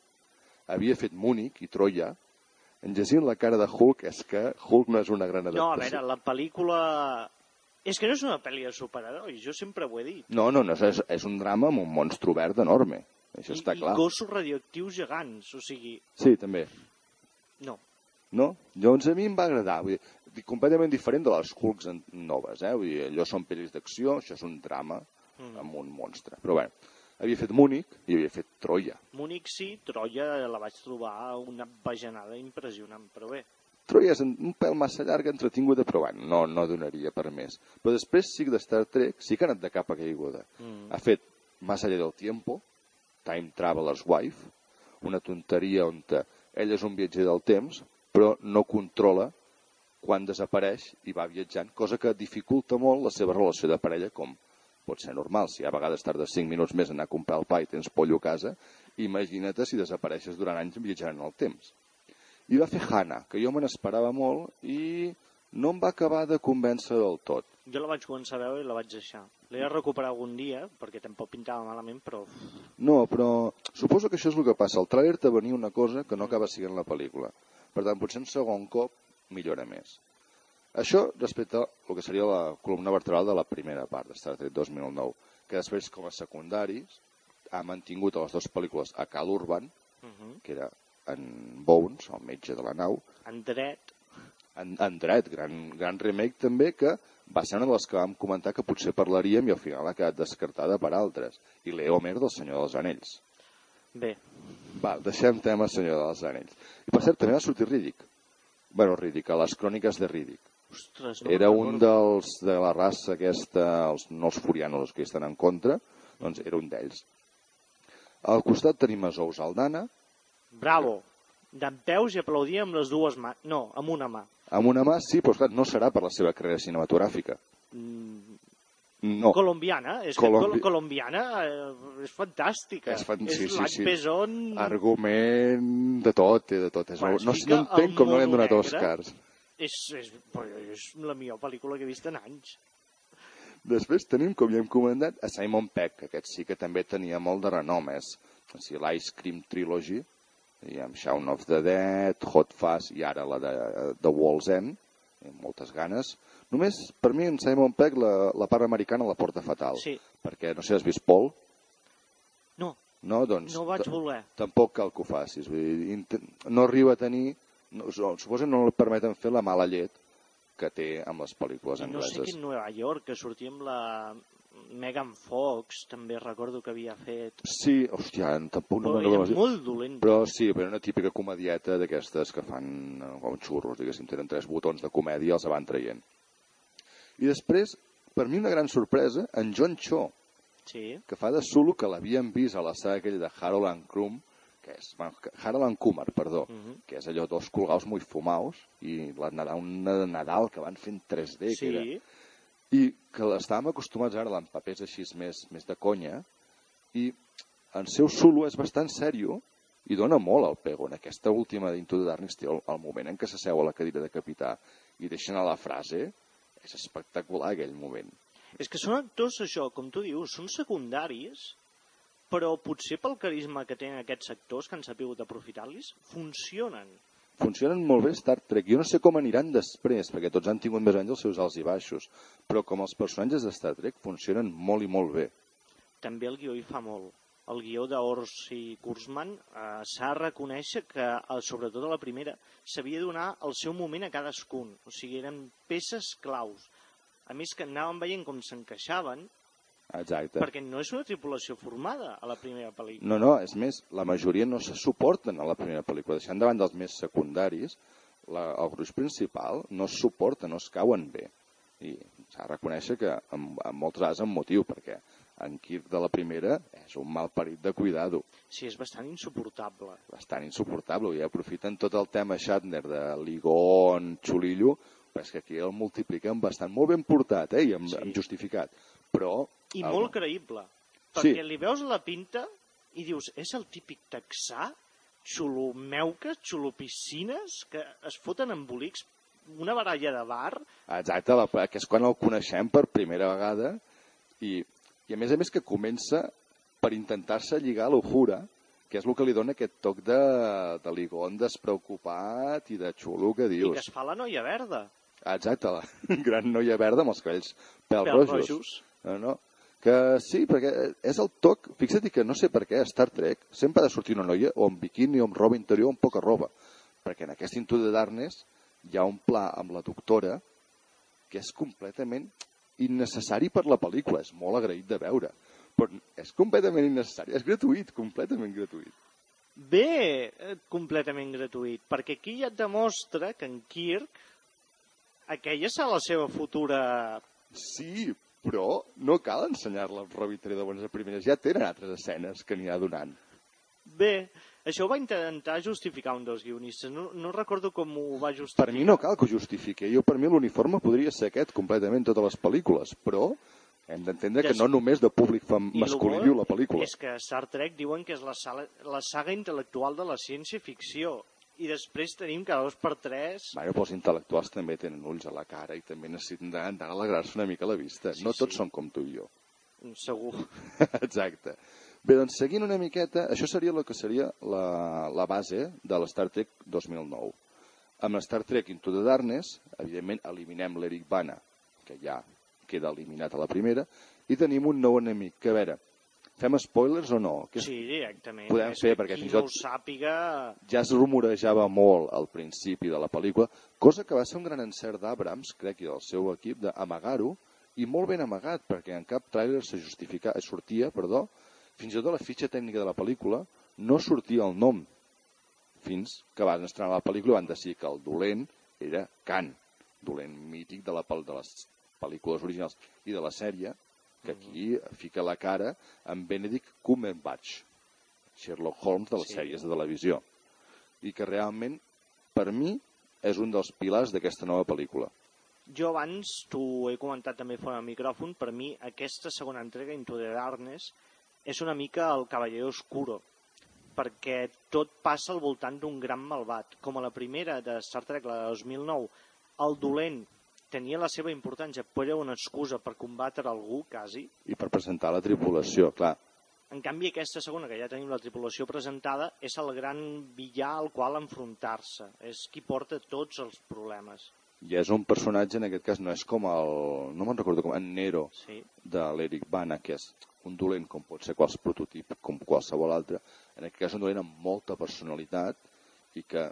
havia fet Múnich i Troia, en llegint la cara de Hulk és que Hulk no és una gran adaptació. No, a veure, la pel·lícula... És que no és una pel·li de superherois, jo sempre ho he dit. No, no, no, és, és un drama amb un monstre obert enorme, això I, està I clar. gossos radioactius gegants, o sigui, Sí, també. no. No? Doncs a mi em va agradar. Vull dir, completament diferent de les Hulks noves. Eh? Vull dir, allò són pel·lis d'acció, això és un drama Mm. amb un monstre. Però bé, havia fet Múnich i havia fet Troia. Múnich sí, Troia la vaig trobar una bajanada impressionant, però bé. Troia és un pèl massa llarga, entretinguda, però bueno, no, no donaria per més. Però després sí que de Star Trek sí que ha anat de capa caiguda. Mm. Ha fet Más allá del tiempo, Time Traveler's Wife, una tonteria on te- ell és un viatger del temps, però no controla quan desapareix i va viatjant, cosa que dificulta molt la seva relació de parella, com pot ser normal. Si a vegades tardes 5 minuts més a anar a comprar el pa i tens pollo a casa, imagina't si desapareixes durant anys viatjant en el temps. I va fer Hannah, que jo me n'esperava molt i no em va acabar de convèncer del tot. Jo la vaig començar a veure i la vaig deixar. L'he de recuperar algun dia, perquè tampoc pintava malament, però... No, però suposo que això és el que passa. El tràiler te venia una cosa que no acaba sent la pel·lícula. Per tant, potser un segon cop millora més. Això respecte al que seria la columna vertebral de la primera part de Star Trek 2009, que després, com a secundaris, ha mantingut a les dues pel·lícules a Cal Urban, Uh -huh. que era en Bones, el metge de la nau, En dret, en, en dret, gran, gran remake també, que va ser una de les que vam comentar que potser parlaríem i al final ha quedat descartada per altres. I Leomer del Senyor dels Anells. bé, Val, deixem tema Senyor dels Anells. I per cert, també va sortir Riddick. bueno, Riddick, a les cròniques de Riddick. ostres, no Era un dels de la raça aquesta, els, no els furianos, els que estan en contra, doncs era un d'ells. Al costat tenim a Zous Aldana, Bravo! D'en peus i aplaudia amb les dues mans. No, amb una mà. amb una mà sí, però esclar, no serà per la seva carrera cinematogràfica. Mm, No. Colombiana, és Colombi- que col colombiana eh, és fantàstica. És fan- sí, és sí, sí. Besson... Argument de tot, té de tot. És, Quan no, no, entenc com no li han donat Oscars. És, és, és la millor pel·lícula que he vist en anys. Després tenim, com ja hem comentat, a Simon Peck, que aquest sí que també tenia molt de renom, és o sigui, l'Ice Cream Trilogy, amb Shaun of the Dead, Hot Fuzz i ara la de The Wall's End, amb moltes ganes. Només, per mi, en Simon Peck, la, la part americana la porta fatal. Sí. Perquè, no sé, has vist Paul? No, No, doncs... no vaig voler. Tampoc cal que ho facis. Vull dir, no arriba a tenir... No, suposo que no li permeten fer la mala llet que té amb les pel·lícules I no sé angleses. quin Nova York, que sortia amb la Megan Fox, també recordo que havia fet... Sí, hòstia, tampoc no Però me'n era recordo. molt dolent. Però sí, però una típica comedieta d'aquestes que fan eh, com xurros, diguéssim, tenen tres botons de comèdia i els van traient. I després, per mi una gran sorpresa, en John Cho, Sí, que fa de Zulu, que l'havien vist a la saga aquella de Harold and Crumb, que és, bueno, Harold and Kumar, perdó, Mhm. que és allò dos colgaus molt fumaus, i la Nadal, una de Nadal que van en 3D, que era, sí. I que estàvem acostumats ara amb papers així més, més de conya, i el seu solo és bastant sèrio i dona molt al pego. En aquesta última d'Into de Darkness, tio, el moment en què s'asseu a la cadira de capità i deixen a la frase, és espectacular aquell moment. És que són actors, això, com tu dius, són secundaris, però potser pel carisma que tenen aquests actors que han sabut aprofitar-los, funcionen. Funcionen molt bé Star Trek. Jo no sé com aniran després, perquè tots han tingut més anys els seus alts i baixos, però com els personatges de Star Trek funcionen molt i molt bé. També el guió hi fa molt. El guió d'Orsi Kurzman eh, s'ha de reconèixer que, eh, sobretot a la primera, s'havia de donar el seu moment a cadascun. O sigui, eren peces claus. A més que anàvem veient com s'encaixaven, Exacte. perquè no és una tripulació formada a la primera pel·lícula. No, no, és més, la majoria no se suporten a la primera pel·lícula. Deixant davant dels més secundaris, la, el gruix principal no es suporta, no es cauen bé. I s'ha de reconèixer que en, en molts casos amb motiu, perquè en Kirk de la primera és un mal parit de cuidado, Sí, és bastant insuportable. bastant insuportable, i aprofiten tot el tema Shatner de Ligon, Xulillo, però és que aquí el multipliquen bastant, molt ben portat, eh, i amb, Sí. amb justificat, però... I el- molt creïble. Sí. Perquè li veus la pinta i dius, és el típic texà, xulomeuques, xulopiscines, que es foten embolics, una baralla de bar, Exacte, la, que és quan el coneixem per primera vegada i, i a més a més que comença per intentar-se lligar a l'Ujura, que és el que li dona aquest toc de, de ligon despreocupat i de xulo que i que dius. es fa la noia verda. Exacte, la gran noia verda amb els cabells pèl Pèl rojos. rojos. No, no. Que sí, perquè és el toc... Fixa't que no sé per què a Star Trek sempre ha de sortir una noia o amb biquini o amb roba interior o amb poca roba. Perquè en aquest Into the Darkness hi ha un pla amb la doctora que és completament innecessari per la pel·lícula. És molt agraït de veure. Però és completament innecessari. És gratuït, completament gratuït. Bé, eh, completament gratuït, perquè aquí ja et demostra que en Kirk aquella serà la seva futura... Sí, però no cal ensenyar-la amb roba interior de bones a primeres. Ja tenen altres escenes que n'hi ha donant. Bé, això ho va intentar justificar un dels guionistes. No, no recordo com ho va justificar. Per mi no cal que ho justifiqui. Jo, per mi, l'uniforme podria ser aquest completament totes les pel·lícules, però hem d'entendre que no només de públic fem masculí viu la pel·lícula. És que Star Trek diuen que és la, sala, la saga intel·lectual de la ciència-ficció. I després tenim cada dos per tres... Bueno, però els intel·lectuals també tenen ulls a la cara i també necessiten d'alegrar-se una mica la vista. Sí, no tots sí. són com tu i jo. Segur. Exacte. Bé, doncs seguint una miqueta, això seria el que seria la, la base de l'Star Trek 2009. Amb l'Star Trek Into the Darkness, evidentment, eliminem l'Eric Bana, que ja queda eliminat a la primera, i tenim un nou enemic, que a veure, fem spoilers o no? Que Sí, directament. Podem fer, perquè fins i tot- sàpiga... ja es rumorejava molt al principi de la pel·lícula, cosa que va ser un gran encert d'Abrams, crec, i del seu equip, d'amagar-ho, i molt ben amagat, perquè en cap tràiler se justifica, eh, sortia, perdó, fins i tot a la fitxa tècnica de la pel·lícula no sortia el nom, fins que van estrenar la pel·lícula van decidir que el dolent era Khan, dolent mític de, la, de les pel·lícules originals i de la sèrie, que aquí fica la cara amb Benedict Cumberbatch, Sherlock Holmes de les Sí. sèries de televisió i que realment, per mi, és un dels pilars d'aquesta nova pel·lícula. Jo abans t'ho he comentat també fora del micròfon, per mi aquesta segona entrega, Into the Darkness, és una mica el cavaller oscuro, perquè tot passa al voltant d'un gran malvat. Com a la primera de Star Trek, la de 2009, el dolent tenia la seva importància, però era una excusa per combatre algú, quasi. I per presentar la tripulació, clar. En canvi, aquesta segona, que ja tenim la tripulació presentada, és el gran villà al qual enfrontar-se. És qui porta tots els problemes. I és un personatge, en aquest cas, no és com el... No me'n recordo com... En Nero, Sí. de l'Eric Bana, que és un dolent com pot ser qualsevol prototip, com qualsevol altre. En aquest cas, un dolent amb molta personalitat i que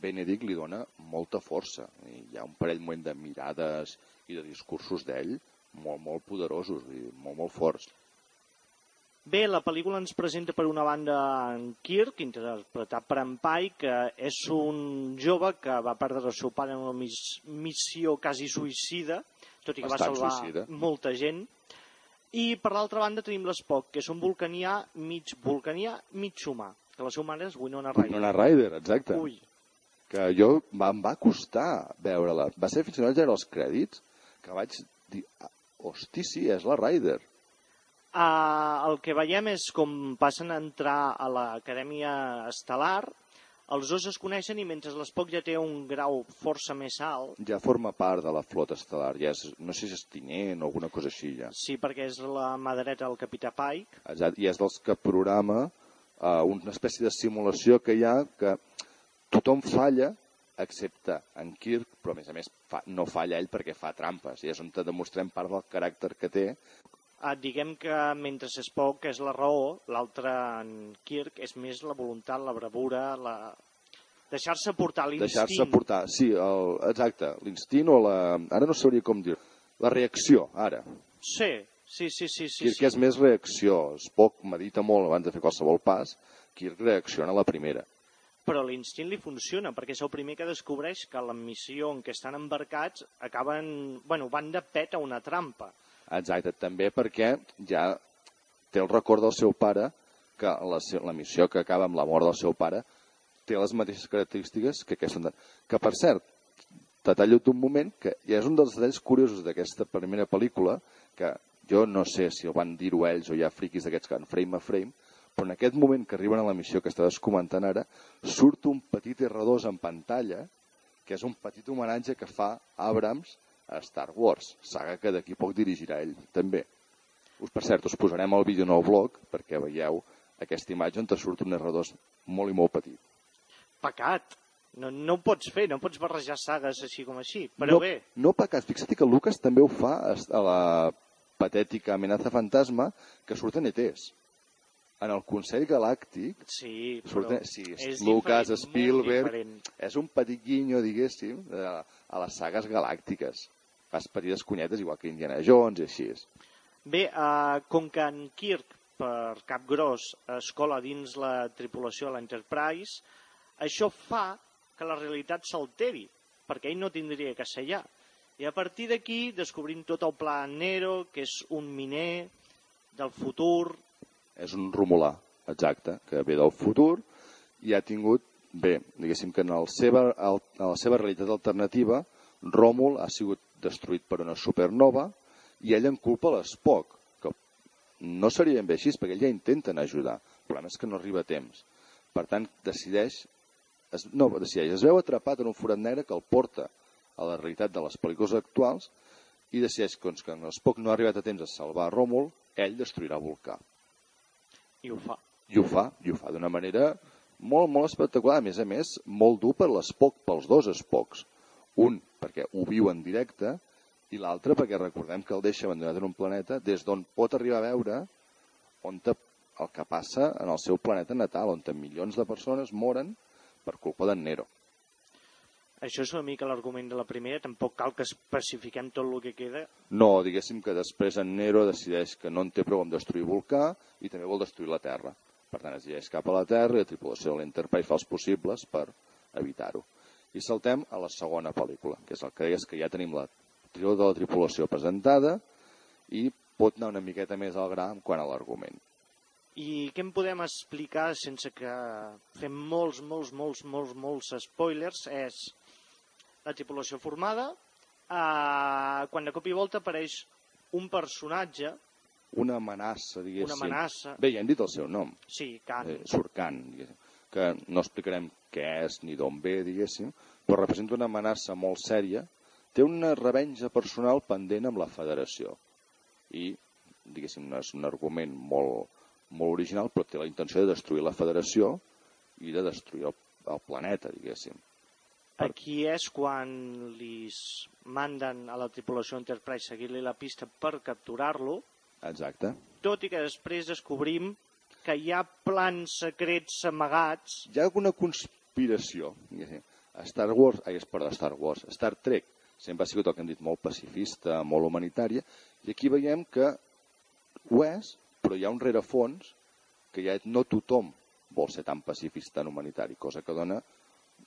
Benedict li dona molta força. I hi ha un parell moment de mirades i de discursos d'ell molt, molt poderosos i molt, molt forts. Bé, la pel·lícula ens presenta per una banda en Kirk, interpretat per en Pai, que és un jove que va perdre el seu pare en una mis missió quasi suïcida, tot i que Bastant va salvar suïcida. molta gent. I per l'altra banda tenim l'Spock, que és un vulcanià mig vulcanià, mig humà, que la seva mare és Winona Ryder. Winona Ryder, exacte. Ui, que jo em va costar veure-la. Va ser fins i tot els crèdits que vaig dir, "Ah, hosti, sí, és la Ryder. Uh, el que veiem és com passen a entrar a l'Acadèmia Estel·lar, els dos es coneixen i mentre l'Spock ja té un grau força més alt, Ja forma part de la flota estel·lar, ja és, no sé si és tinent o alguna cosa així ja. sí, perquè és la mà dreta del capità Pike, Exacte, I és dels que programa uh, una espècie de simulació que hi ha que tothom falla excepte en Kirk, però a més a més fa, no falla ell perquè fa trampes i és on te demostrem part del caràcter que té Uh, diguem que mentre Spock és la raó, l'altre en Kirk és més la voluntat, la bravura, la... deixar-se portar deixar-se l'instint. portar. Sí, el, exacte, l'instint o la... Ara no sabria com dir La reacció, ara. Sí, sí, sí, sí. sí, Kirk sí. és més reacció. Spock medita molt abans de fer qualsevol pas. Kirk reacciona a la primera. Però l'instint li funciona, perquè és el primer que descobreix que la missió en què estan embarcats acaben... Bueno, van de pet a una trampa. Exacte, també perquè ja té el record del seu pare que la, la missió que acaba amb la mort del seu pare té les mateixes característiques que aquesta. Que, per cert, detallo d'un moment que ja és un dels detalls curiosos d'aquesta primera pel·lícula, que jo no sé si el van dir-ho ells o hi ha friquis d'aquests que van frame a frame, però en aquest moment que arriben a la missió que estàs comentant ara, surt un petit R2 en pantalla, que és un petit homenatge que fa Abrams a Star Wars, saga que d'aquí poc dirigirà ell, també. Us, per cert, us posarem el vídeo en el blog perquè veieu aquesta imatge on te surt un R2 molt i molt petit. Pecat. No, no ho pots fer, no pots barrejar sagues així com així. Però no, bé, No pecat, fixa't que Lucas també ho fa a a la patètica amenaça fantasma que surten ETs. En el Consell Galàctic sí, però surten, sí, és Lucas, diferent, Spielberg, diferent. és un petit guinyo, diguéssim, a, a les sagues galàctiques. Fas petites conyetes, igual que Indiana Jones i així. Bé, uh, com que en Kirk, per cap gros, es cola dins la tripulació de l'Enterprise, això fa que la realitat s'alteri, perquè ell no tindria que ser allà. I a partir d'aquí descobrim tot el pla Nero, que és un miner del futur, És un romulà, exacte, que ve del futur i ha tingut, bé, diguéssim que en, el seva, en la seva realitat alternativa, Ròmul ha sigut destruït per una supernova i ell en culpa l'Spock, que no seria ben bé així, perquè ell ja intenten ajudar. El problema és que no arriba a temps. Per tant, decideix, es, no, decideix, es veu atrapat en un forat negre que el porta a la realitat de les pel·lícules actuals i decideix doncs, que en Spock no ha arribat a temps a salvar Ròmul, ell destruirà volcà i ho fa. i ho fa, i ho fa d'una manera molt, molt espectacular. A més a més, molt dur per l'Spock, pels dos Spocks. Un, perquè ho viu en directe, i l'altre perquè recordem que el deixa abandonat en un planeta des d'on pot arribar a veure on te, el que passa en el seu planeta natal, on milions de persones moren per culpa d'en Nero. Això és una mica l'argument de la primera, tampoc cal que especifiquem tot el que queda. No, diguéssim que després en Nero decideix que no en té prou amb destruir volcà i també vol destruir la Terra. Per tant, es dirigeix cap a la Terra i la tripulació de l'Enterprise fa els possibles per evitar-ho. I saltem a la segona pel·lícula, que és el que deies que ja tenim la trio de la tripulació presentada i pot anar una miqueta més al gra quant a l'argument. I què en podem explicar sense que fem molts, molts, molts, molts, molts spoilers és la tripulació formada, uh, quan de cop i volta apareix un personatge, Una amenaça, diguéssim. una amenaça... Bé, ja hem dit el seu nom, Sí, Khan. eh, Surcan, diguéssim, que no explicarem què és ni d'on ve, diguéssim, però representa una amenaça molt sèria, té una revenja personal pendent amb la federació. I, diguéssim, no és un argument molt, molt original, però té la intenció de destruir la federació i de destruir el, el planeta, diguéssim. Aquí és quan li manden a la tripulació Enterprise seguir-li la pista per capturar-lo, Exacte. tot i que després descobrim que hi ha plans secrets amagats. Hi ha alguna conspiració. Star Wars, ai, és per Star Wars, Star Trek sempre ha sigut el que hem dit molt pacifista, molt humanitària, i aquí veiem que ho és, però hi ha un rerefons que ja no tothom vol ser tan pacifista, tan humanitari, cosa que dona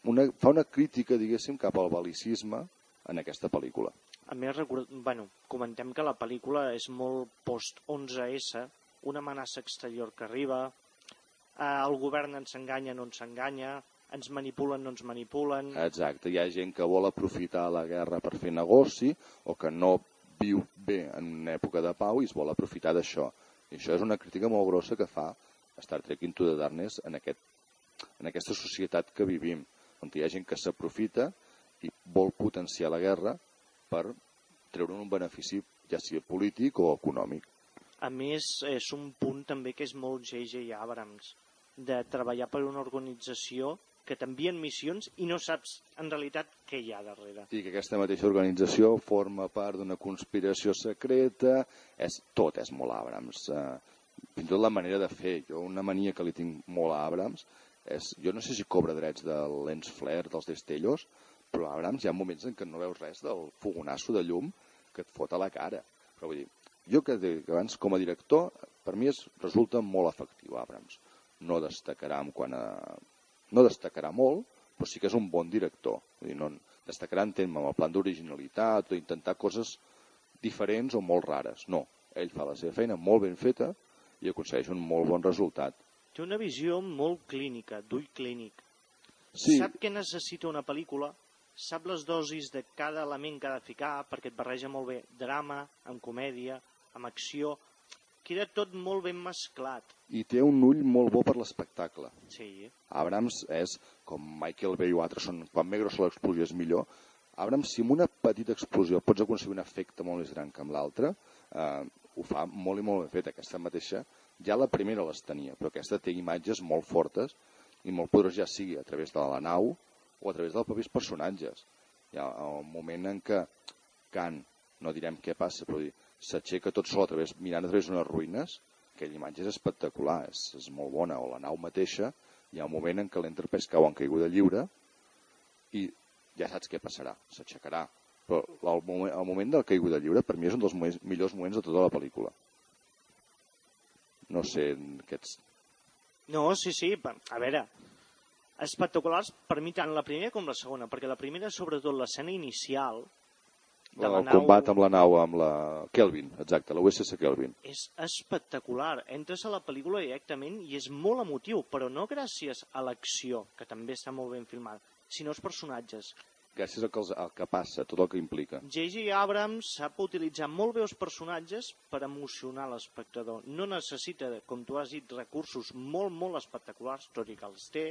una, fa una crítica, diguéssim, cap al balicisme en aquesta pel·lícula. A més, record... bueno, comentem que la pel·lícula és molt post-11S, una amenaça exterior que arriba, eh, el govern ens enganya, no ens enganya, ens manipulen, no ens manipulen... Exacte, hi ha gent que vol aprofitar la guerra per fer negoci o que no viu bé en una època de pau i es vol aprofitar d'això. I això és una crítica molt grossa que fa Star Trek Into the Darkness en, aquest, en aquesta societat que vivim, on hi ha gent que s'aprofita i vol potenciar la guerra per treure un benefici ja sigui polític o econòmic. A més, és un punt també que és molt J.J. Abrams, de treballar per una organització que t'envien missions i no saps en realitat què hi ha darrere. i que aquesta mateixa organització forma part d'una conspiració secreta, és, tot és molt Abrams. Eh, fins i tot la manera de fer, jo una mania que li tinc molt a Abrams, és, jo no sé si cobra drets del lens flare, dels destellos, però a Abrams hi ha moments en què no veus res del fogonasso de llum que et fot a la cara. Però vull dir, jo que, de- que abans com a director, per mi es resulta molt efectiu Abrams. No destacarà en a... No destacarà molt, però sí que és un bon director. Vull dir, no, destacarà en tema amb el plan d'originalitat o intentar coses diferents o molt rares. No, ell fa la seva feina molt ben feta i aconsegueix un molt bon resultat. Té una visió molt clínica, d'ull clínic. Sí, Sap què necessita una pel·lícula, sap les dosis de cada element que ha de ficar, perquè et barreja molt bé drama, amb comèdia, amb acció... Queda tot molt ben mesclat. i té un ull molt bo per l'espectacle. Sí, Abrams és, com Michael Bay o altres són, quan més grossa l'explosió és millor, Abrams, si amb una petita explosió pots aconseguir un efecte molt més gran que amb l'altra, eh, ho fa molt i molt ben fet. Aquesta mateixa, ja la primera les tenia, però aquesta té imatges molt fortes i molt poderoses, ja sigui a través de la nau o a través dels propis personatges. Hi ha el moment en què Khan, no direm què passa, però s'aixeca tot sol a través, mirant a través d'unes ruïnes, aquella imatge és espectacular, és, és molt bona, o la nau mateixa, hi ha un moment en què l'Enterprise cau en caiguda lliure i ja saps què passarà, s'aixecarà. Però el moment, el moment de la caiguda lliure per mi és un dels moments, millors moments de tota la pel·lícula. No sé, aquests... No, sí, sí, a veure, espectaculars per mi tant la primera com la segona, perquè la primera, sobretot l'escena inicial, de la el nau combat amb la nau, amb la Kelvin, exacte, la USS Kelvin. és espectacular. Entres a la pel·lícula directament i és molt emotiu, però no gràcies a l'acció, que també està molt ben filmada, sinó als personatges. Gràcies al que, els, al que passa, tot el que implica. J.J. Abrams sap utilitzar molt bé els personatges per emocionar l'espectador. No necessita, com tu has dit, recursos molt, molt espectaculars, tot i que els té,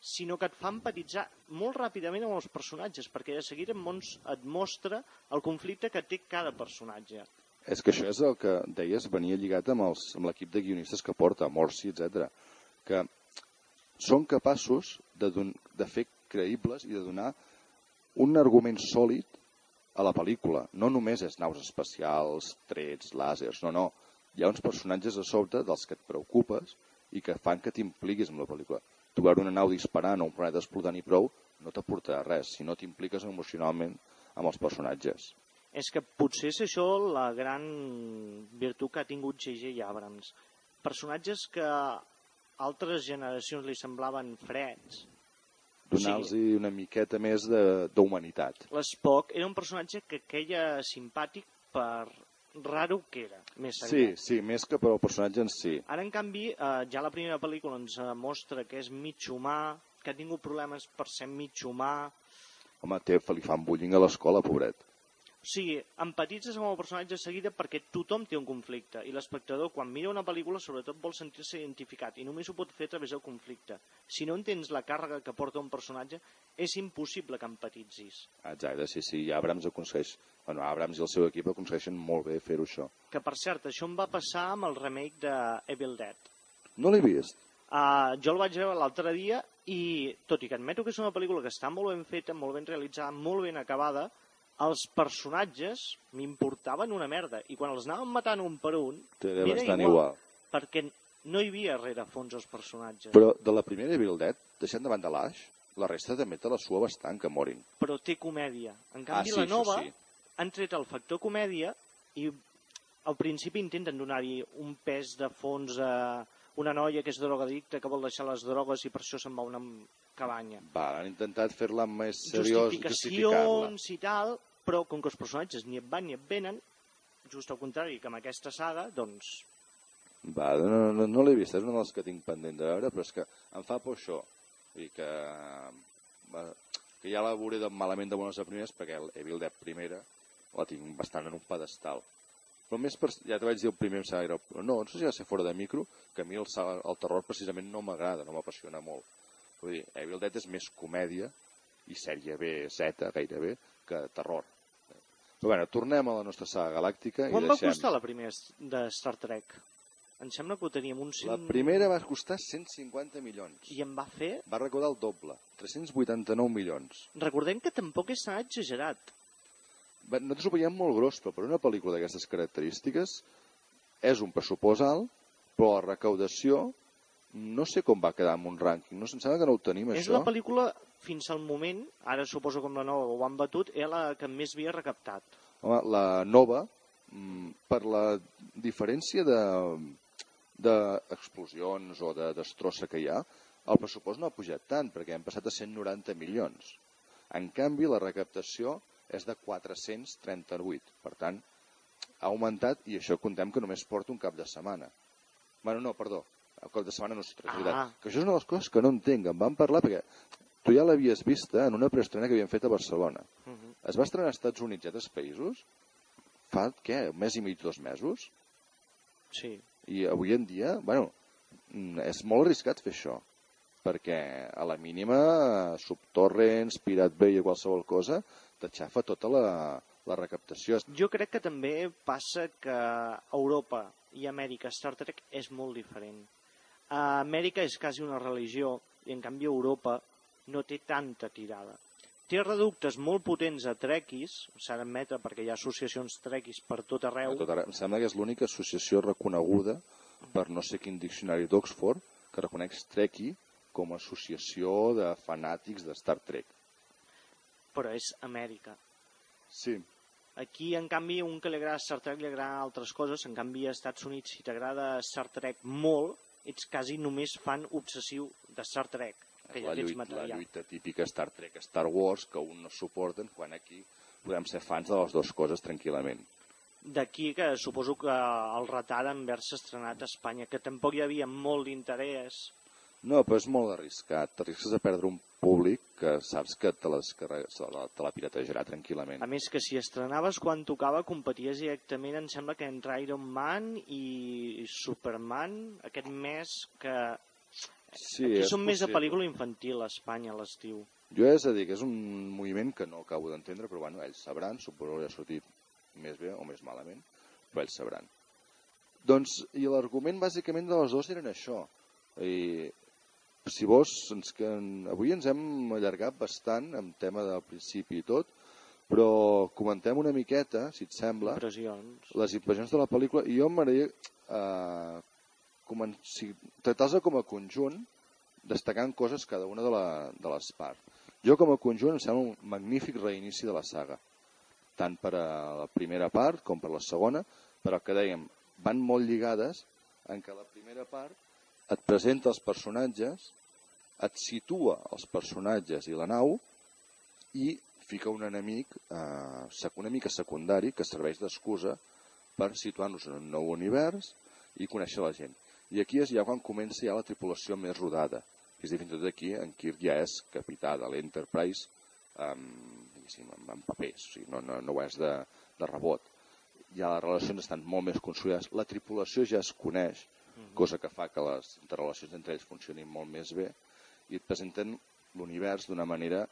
sinó que et fa empatitzar molt ràpidament amb els personatges, perquè de seguida et mostra el conflicte que té cada personatge. És que això és el que deies, venia lligat amb els- amb l'equip de guionistes que porta, Morsi, etc. que són capaços de, don, de fer creïbles i de donar un argument sòlid a la pel·lícula. No només és naus espacials, trets, làsers, no, no. Hi ha uns personatges a sobre dels que et preocupes i que fan que t'impliquis amb la pel·lícula. Tu veure una nau disparant o un planeta explotant i prou no t'aportarà res si no t'impliques emocionalment amb els personatges. És que potser és això la gran virtut que ha tingut J.J. Abrams. Personatges que altres generacions li semblaven freds. Donar-los una miqueta més d'humanitat. L'Spock era un personatge que queia simpàtic per raro que era, més Sí, enllà. sí, més que per al personatge en si. Ara, en canvi, eh, ja la primera pel·lícula ens mostra que és mig humà, que ha tingut problemes per ser mig humà. Home, té, li fan bullying a l'escola, pobret. O sigui, empatitzes amb el personatge de seguida perquè tothom té un conflicte i l'espectador quan mira una pel·lícula sobretot vol sentir-se identificat i només ho pot fer a través del conflicte. Si no entens la càrrega que porta un personatge és impossible que empatitzis. Exacte, sí, sí, i Abrams aconsegueix... Bueno, Abrams i el seu equip aconsegueixen molt bé fer-ho això. Que per cert, això em va passar amb el remake de Evil Dead. No l'he vist. Uh, jo el vaig veure l'altre dia i, tot i que admeto que és una pel·lícula que està molt ben feta, molt ben realitzada, molt ben acabada, els personatges m'importaven una merda. I quan els anàvem matant un per un, m'era bastant igual. Perquè no hi havia rerefons els personatges. Però de la primera Evil Dead, deixant de banda l'Ash, la resta també te la sua bastant que morin. Però té comèdia. En canvi, Ah, sí, la nova sí. han tret el factor comèdia i al principi intenten donar-hi un pes de fons a una noia que és drogadicta, que vol deixar les drogues i per això se'n va una cabanya. Va, han intentat fer-la més seriós, justificar-la. I tal, però com que els personatges ni et van ni et venen, just al contrari que amb aquesta saga, doncs Va, no, no, no l'he vist, és una de les que tinc pendent de veure, però és que em fa por això. Dir que, va, que ja la veuré de malament de bones a primeres, perquè el Evil Dead primera la tinc bastant en un pedestal. Però més per, ja te vaig dir el primer em sembla, però no, no sé si de ser fora de micro, que a mi el, el terror precisament no m'agrada, no m'apassiona molt. Vull dir, Evil Dead és més comèdia i sèrie B, Z, gairebé, que terror. Però bueno, tornem a la nostra saga galàctica Quan i va deixem... costar la primera de Star Trek? Em sembla que ho teníem 100... La primera va costar 150 milions. I em va fer... Va recaudar el doble, 389 milions. Recordem que tampoc és tan exagerat. Va- Nosaltres ho veiem molt gros, però per una pel·lícula d'aquestes característiques és un pressupost alt, però la recaudació no sé com va quedar amb un rànquing. No, em sembla que no ho tenim, És això. la pel·lícula, fins al moment, ara suposo com la nova ho han batut, era la que més havia recaptat. Home, la nova, mm, per la diferència de d'explosions o de destrossa que hi ha, el pressupost no ha pujat tant, perquè hem passat a 190 milions. En canvi, la recaptació és de 438. Per tant, ha augmentat, i això contem que només porta un cap de setmana. Bueno, no, perdó, el cap de setmana no és veritat. Ah. Que això és una de les coses que no entenc. En vam parlar perquè tu ja l'havies vista en una preestrena que havien fet a Barcelona. Uh -huh. Es va estrenar als Estats Units i altres països fa, què, un mes i mig, dos mesos? Sí. I avui en dia, bueno, mm, és molt arriscat fer això, perquè a la mínima subtorrents, Pirate Bay o qualsevol cosa, t'aixafa tota la, la recaptació. Jo crec que també passa que Europa i Amèrica Star Trek és molt diferent. A Amèrica és quasi una religió i en canvi Europa no té tanta tirada. Té reductes molt potents a trequis, s'ha d'admetre perquè hi ha associacions trequis per tot arreu, A tot arreu. Em sembla que és l'única associació reconeguda per no sé quin diccionari d'Oxford que reconeix Trekkie com a associació de fanàtics de Star Trek. però és Amèrica. Sí, Aquí, en canvi, un que li agrada Star Trek li agrada altres coses, en canvi, als Estats Units, si t'agrada Star Trek molt, ets quasi només fan obsessiu de Star Trek, que ja la, lluita, la material. lluita típica Star Trek, Star Wars, que un no suporten, quan aquí podem ser fans de les dues coses tranquil·lament. D'aquí que suposo que el retard envers estrenat a Espanya, que tampoc hi havia molt d'interès. No, però és molt arriscat. T'arrisques a perdre un públic que saps que te, les se la, te la piratejarà tranquil·lament. A més que si estrenaves quan tocava competies directament, em sembla que entre Iron Man i Superman, aquest mes que... Sí, Aquí som més de pel·lícula infantil a Espanya a l'estiu. Jo és a dir, que és un moviment que no acabo d'entendre, però bueno, ells sabran, suposo que ha sortit més bé o més malament, però ells sabran. Doncs, i l'argument bàsicament de les dues eren això. I, si vols, ens, que, avui ens hem allargat bastant amb tema del principi i tot, però comentem una miqueta, si et sembla, Impressions. les impressions de la pel·lícula, i jo m'agradaria eh, comen- si, tractar-se com a conjunt, destacant coses cada una de, la, de les parts. Jo com a conjunt em sembla un magnífic reinici de la saga, tant per a la primera part com per la segona, però que dèiem, van molt lligades en què la primera part et presenta els personatges, et situa els personatges i la nau i fica un enemic eh, una mica secundari que serveix d'excusa per situar-nos en un nou univers i conèixer la gent. I aquí és ja quan comença ja la tripulació més rodada. És a dir, fins i tot aquí en Kirk ja és capità de l'Enterprise amb, amb, amb papers, o sigui, no, no, no ho és de, de rebot. Ja les relacions estan molt més construïdes, la tripulació ja es coneix, cosa que fa que les interrelacions entre ells funcionin molt més bé, i et presenten l'univers d'una manera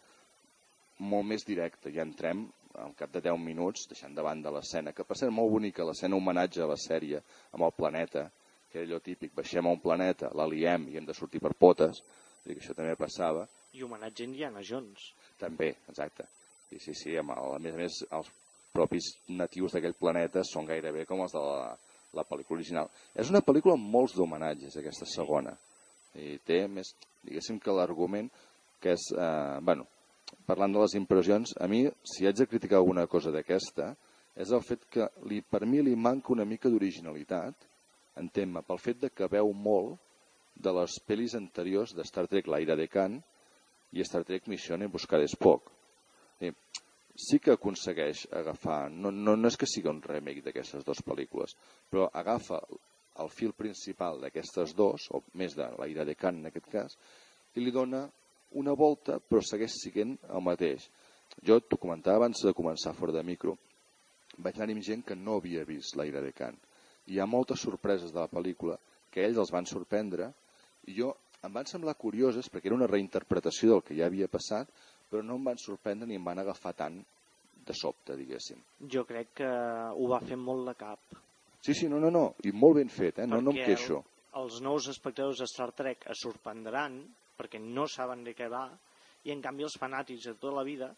molt més directa. Ja entrem al cap de 10 minuts, deixant de banda l'escena, que per cert molt bonica, l'escena homenatge a la sèrie amb el planeta, que era allò típic, baixem a un planeta, la liem i hem de sortir per potes, i que això també passava, I homenatge a Indiana Jones. també, exacte. I sí, sí, amb el, a més a més, els propis natius d'aquell planeta són gairebé com els de la, la pel·lícula original. És una pel·lícula amb molts d'homenatges, aquesta segona. I té més, diguéssim que l'argument que és, eh, bueno, parlant de les impressions, a mi, si haig de criticar alguna cosa d'aquesta, és el fet que li, per mi li manca una mica d'originalitat, entén-me, pel fet de que veu molt de les pel·lis anteriors de Star Trek L'Aire de Khan i Star Trek Mission Buscar Spock. I sí que aconsegueix agafar, no, no, no és que sigui un remake d'aquestes dues pel·lícules, però agafa el fil principal d'aquestes dos, o més de l'Aire de Khan en aquest cas, i li dona una volta, però segueix sent el mateix. Jo t'ho comentava abans de començar fora de micro. Vaig anar amb gent que no havia vist l'Aire de Khan. I hi ha moltes sorpreses de la pel·lícula que ells els van sorprendre i jo em van semblar curioses perquè era una reinterpretació del que ja havia passat, però no em van sorprendre ni em van agafar tant de sobte, diguéssim. Jo crec que ho va fer molt de cap. Sí, sí, no, no, no, i molt ben fet, eh? no, no em queixo. Els nous espectadors de Star Trek es sorprendran perquè no saben de què va i en canvi els fanàtics de tota la vida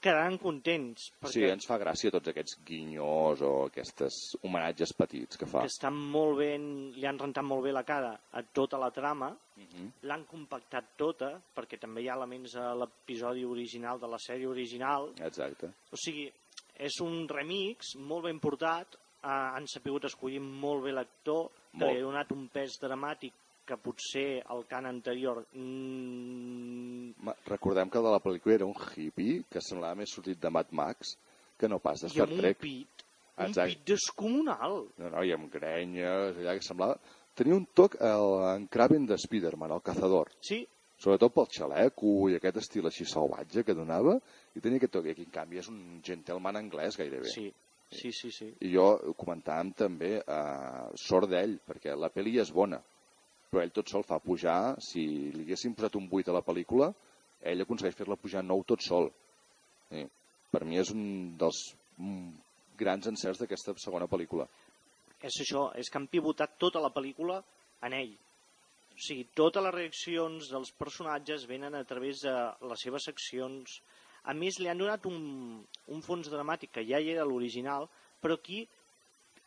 quedaran contents Sí, perquè ens fa gràcia tots aquests guinyos o aquestes homenatges petits que fa. que estan molt ben, li han rentat molt bé la cara a tota la trama, Mhm. l'han compactat tota, perquè també hi ha elements a l'episodi original de la sèrie original, Exacte. o sigui, és un remix molt ben portat, eh, han sapigut escollir molt bé l'actor, que li ha donat un pes dramàtic que potser el cant anterior mm, Recordem que el de la pel·lícula era un hippie que semblava més sortit de Mad Max que no pas de i Star amb un Trek. pit, un Exacte. pit descomunal. No, no, i amb grenyes, allà que semblava... Tenia un toc el, en Kraven de Spider-Man, el cazador. Sí, Sobretot pel xaleco i aquest estil així salvatge que donava. I tenia aquest toc. I aquí, en canvi, és un gentleman anglès gairebé. sí, sí, sí, sí. I jo comentàvem també eh, sort d'ell, perquè la pel·li és bona, però ell tot sol fa pujar, si li haguessin posat un 8 a la pel·lícula, ell aconsegueix fer-la pujar 9 tot sol. Sí. Per mi és un dels mm, grans encerts d'aquesta segona pel·lícula. és això, és que han pivotat tota la pel·lícula en ell. O sigui, totes les reaccions dels personatges venen a través de les seves accions. A més, li han donat un, un fons dramàtic que ja hi era l'original, però aquí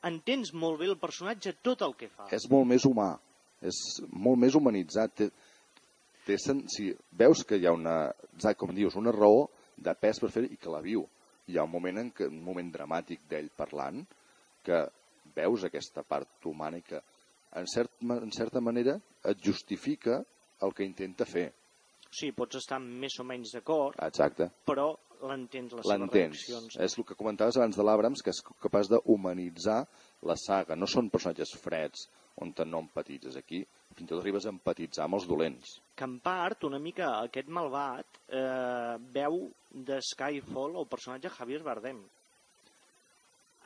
entens molt bé el personatge tot el que fa. És molt més humà, és molt més humanitzat. Té, té sen... si veus que hi ha una, exacte com dius, una raó de pes per fer i que la viu. Hi ha un moment, en què, un moment dramàtic d'ell parlant que veus aquesta part humana i que en, cert, en certa manera et justifica el que intenta fer. Sigui, pots estar més o menys d'acord, Exacte. però l'entens, les seves reaccions. És el que comentaves abans de l'Abrams, que és capaç d'humanitzar la saga. No són personatges freds, on no empatitzes aquí. Fins i tot arribes a empatitzar amb els dolents. que en part, una mica aquest malvat eh, veu de Skyfall el personatge Javier Bardem.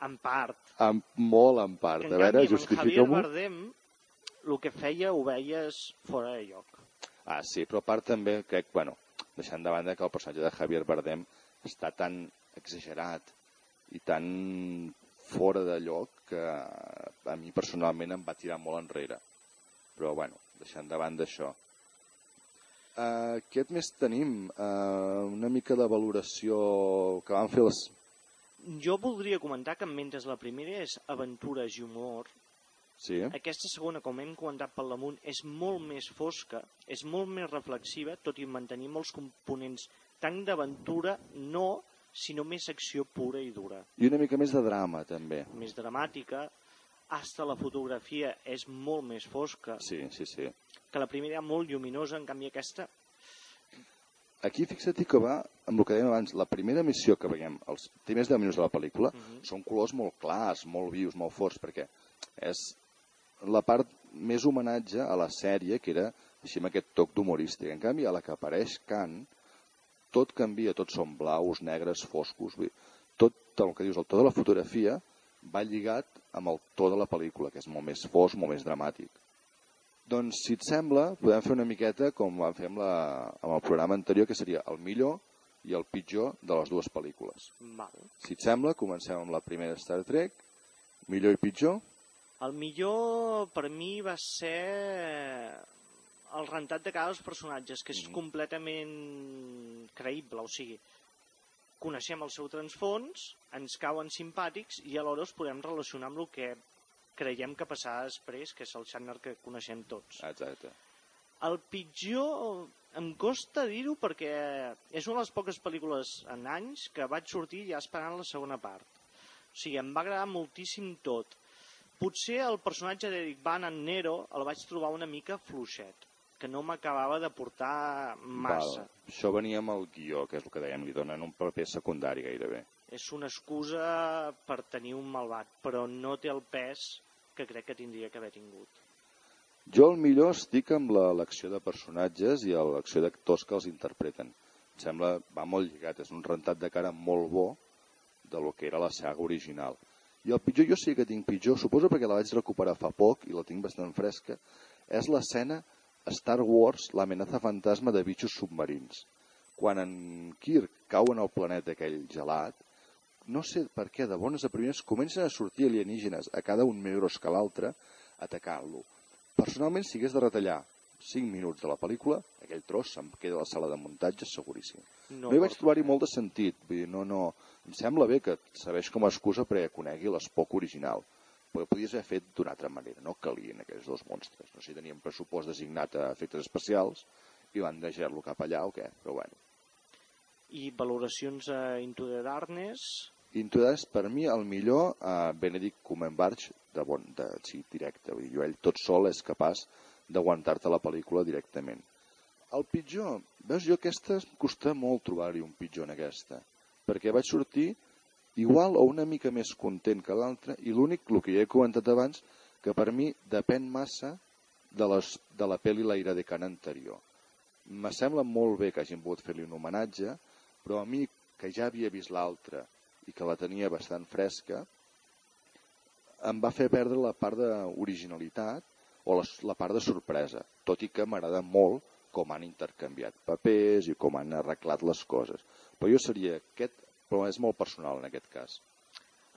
En part. En, molt en part. Que A en veure, en Javier. Bardem el que feia ho veies fora de lloc. Ah, sí, però a part també crec, bueno, deixant de banda que el personatge de Javier Bardem està tan exagerat i tan fora de lloc que a mi personalment em va tirar molt enrere. Però, bueno, deixant de banda això. Uh, què més tenim? Uh, una mica de valoració que van fer les... Jo voldria comentar que mentre la primera és aventures i humor, Sí, aquesta segona, com hem comentat pel damunt, és molt més fosca, és molt més reflexiva, tot i mantenir molts components tant d'aventura, no, sinó més acció pura i dura. I una mica més de drama, també. Més dramàtica, hasta la fotografia és molt més fosca, Sí, sí, sí. que la primera era molt lluminosa, en canvi aquesta Aquí fixa't que va amb el que dèiem abans, la primera missió que veiem, els primers 10 minuts de la pel·lícula, Mhm. són colors molt clars, molt vius, molt forts, perquè és la part més homenatge a la sèrie, que era així amb aquest toc d'humorístic. En canvi, a la que apareix Khan, tot canvia, tots són blaus, negres, foscos, vull dir, tot el que dius, el to de la fotografia va lligat amb el to de la pel·lícula, que és molt més fosc, molt més dramàtic. Doncs, si et sembla, podem fer una miqueta com vam fer amb, la, amb el programa anterior, que seria el millor i el pitjor de les dues pel·lícules. Val. Si et sembla, comencem amb la primera Star Trek, millor i pitjor. El millor per mi va ser el rentat de cada dels personatges, que és Mhm. completament creïble, o sigui, coneixem el seu transfons, ens cauen simpàtics i alhora els podem relacionar amb el que creiem que passarà després, que és el Shatner que coneixem tots. Exacte. El pitjor em costa dir-ho perquè és una de les poques pel·lícules en anys que vaig sortir ja esperant la segona part. O sigui, em va agradar moltíssim tot. Potser el personatge d'Eric Van en Nero el vaig trobar una mica fluixet, que no m'acabava de portar massa. Val. Això venia amb el guió, que és el que dèiem, li donen un paper secundari gairebé. És una excusa per tenir un malvat, però no té el pes que crec que tindria que haver tingut. Jo el millor estic amb l'elecció de personatges i l'elecció d'actors que els interpreten. Em sembla, va molt lligat, és un rentat de cara molt bo de lo que era la saga original. I el pitjor, jo sí que tinc pitjor, suposo perquè la vaig recuperar fa poc i la tinc bastant fresca, és l'escena Star Wars, l'amenaça fantasma de bitxos submarins. Quan en Kirk cau en el planeta aquell gelat, no sé per què, de bones a primeres, comencen a sortir alienígenes a cada un més gros que l'altre atacant-lo. Personalment, si hagués de retallar 5 minuts de la pel·lícula, aquell tros se'm queda a la sala de muntatge seguríssim. No, no hi vaig trobar-hi molt de sentit. Vull dir, no, no... Em sembla bé que serveix com a excusa perquè conegui l'Espoc original. Però podies haver fet d'una altra manera. No calien aquells dos monstres. No sé si tenien pressupost designat a efectes especials i van deixar-lo cap allà o què. Però bueno. I valoracions a Into the Darkness, Into the Dark, per mi, el millor a Benedict Cumberbatch de, bon, de sí, directe. Vull dir, jo, ell tot sol és capaç d'aguantar-te la pel·lícula directament. El pitjor, veus, jo aquesta costa molt trobar-hi un pitjor en aquesta, perquè vaig sortir igual o una mica més content que l'altre i l'únic, el que ja he comentat abans, que per mi depèn massa de, les, de la pel·li L'aire de Can anterior. Me sembla molt bé que hagin pogut fer-li un homenatge, però a mi, que ja havia vist l'altra i que la tenia bastant fresca, em va fer perdre la part d'originalitat o la, la part de sorpresa, tot i que m'agrada molt com han intercanviat papers i com han arreglat les coses. Però jo seria aquest, però és molt personal en aquest cas.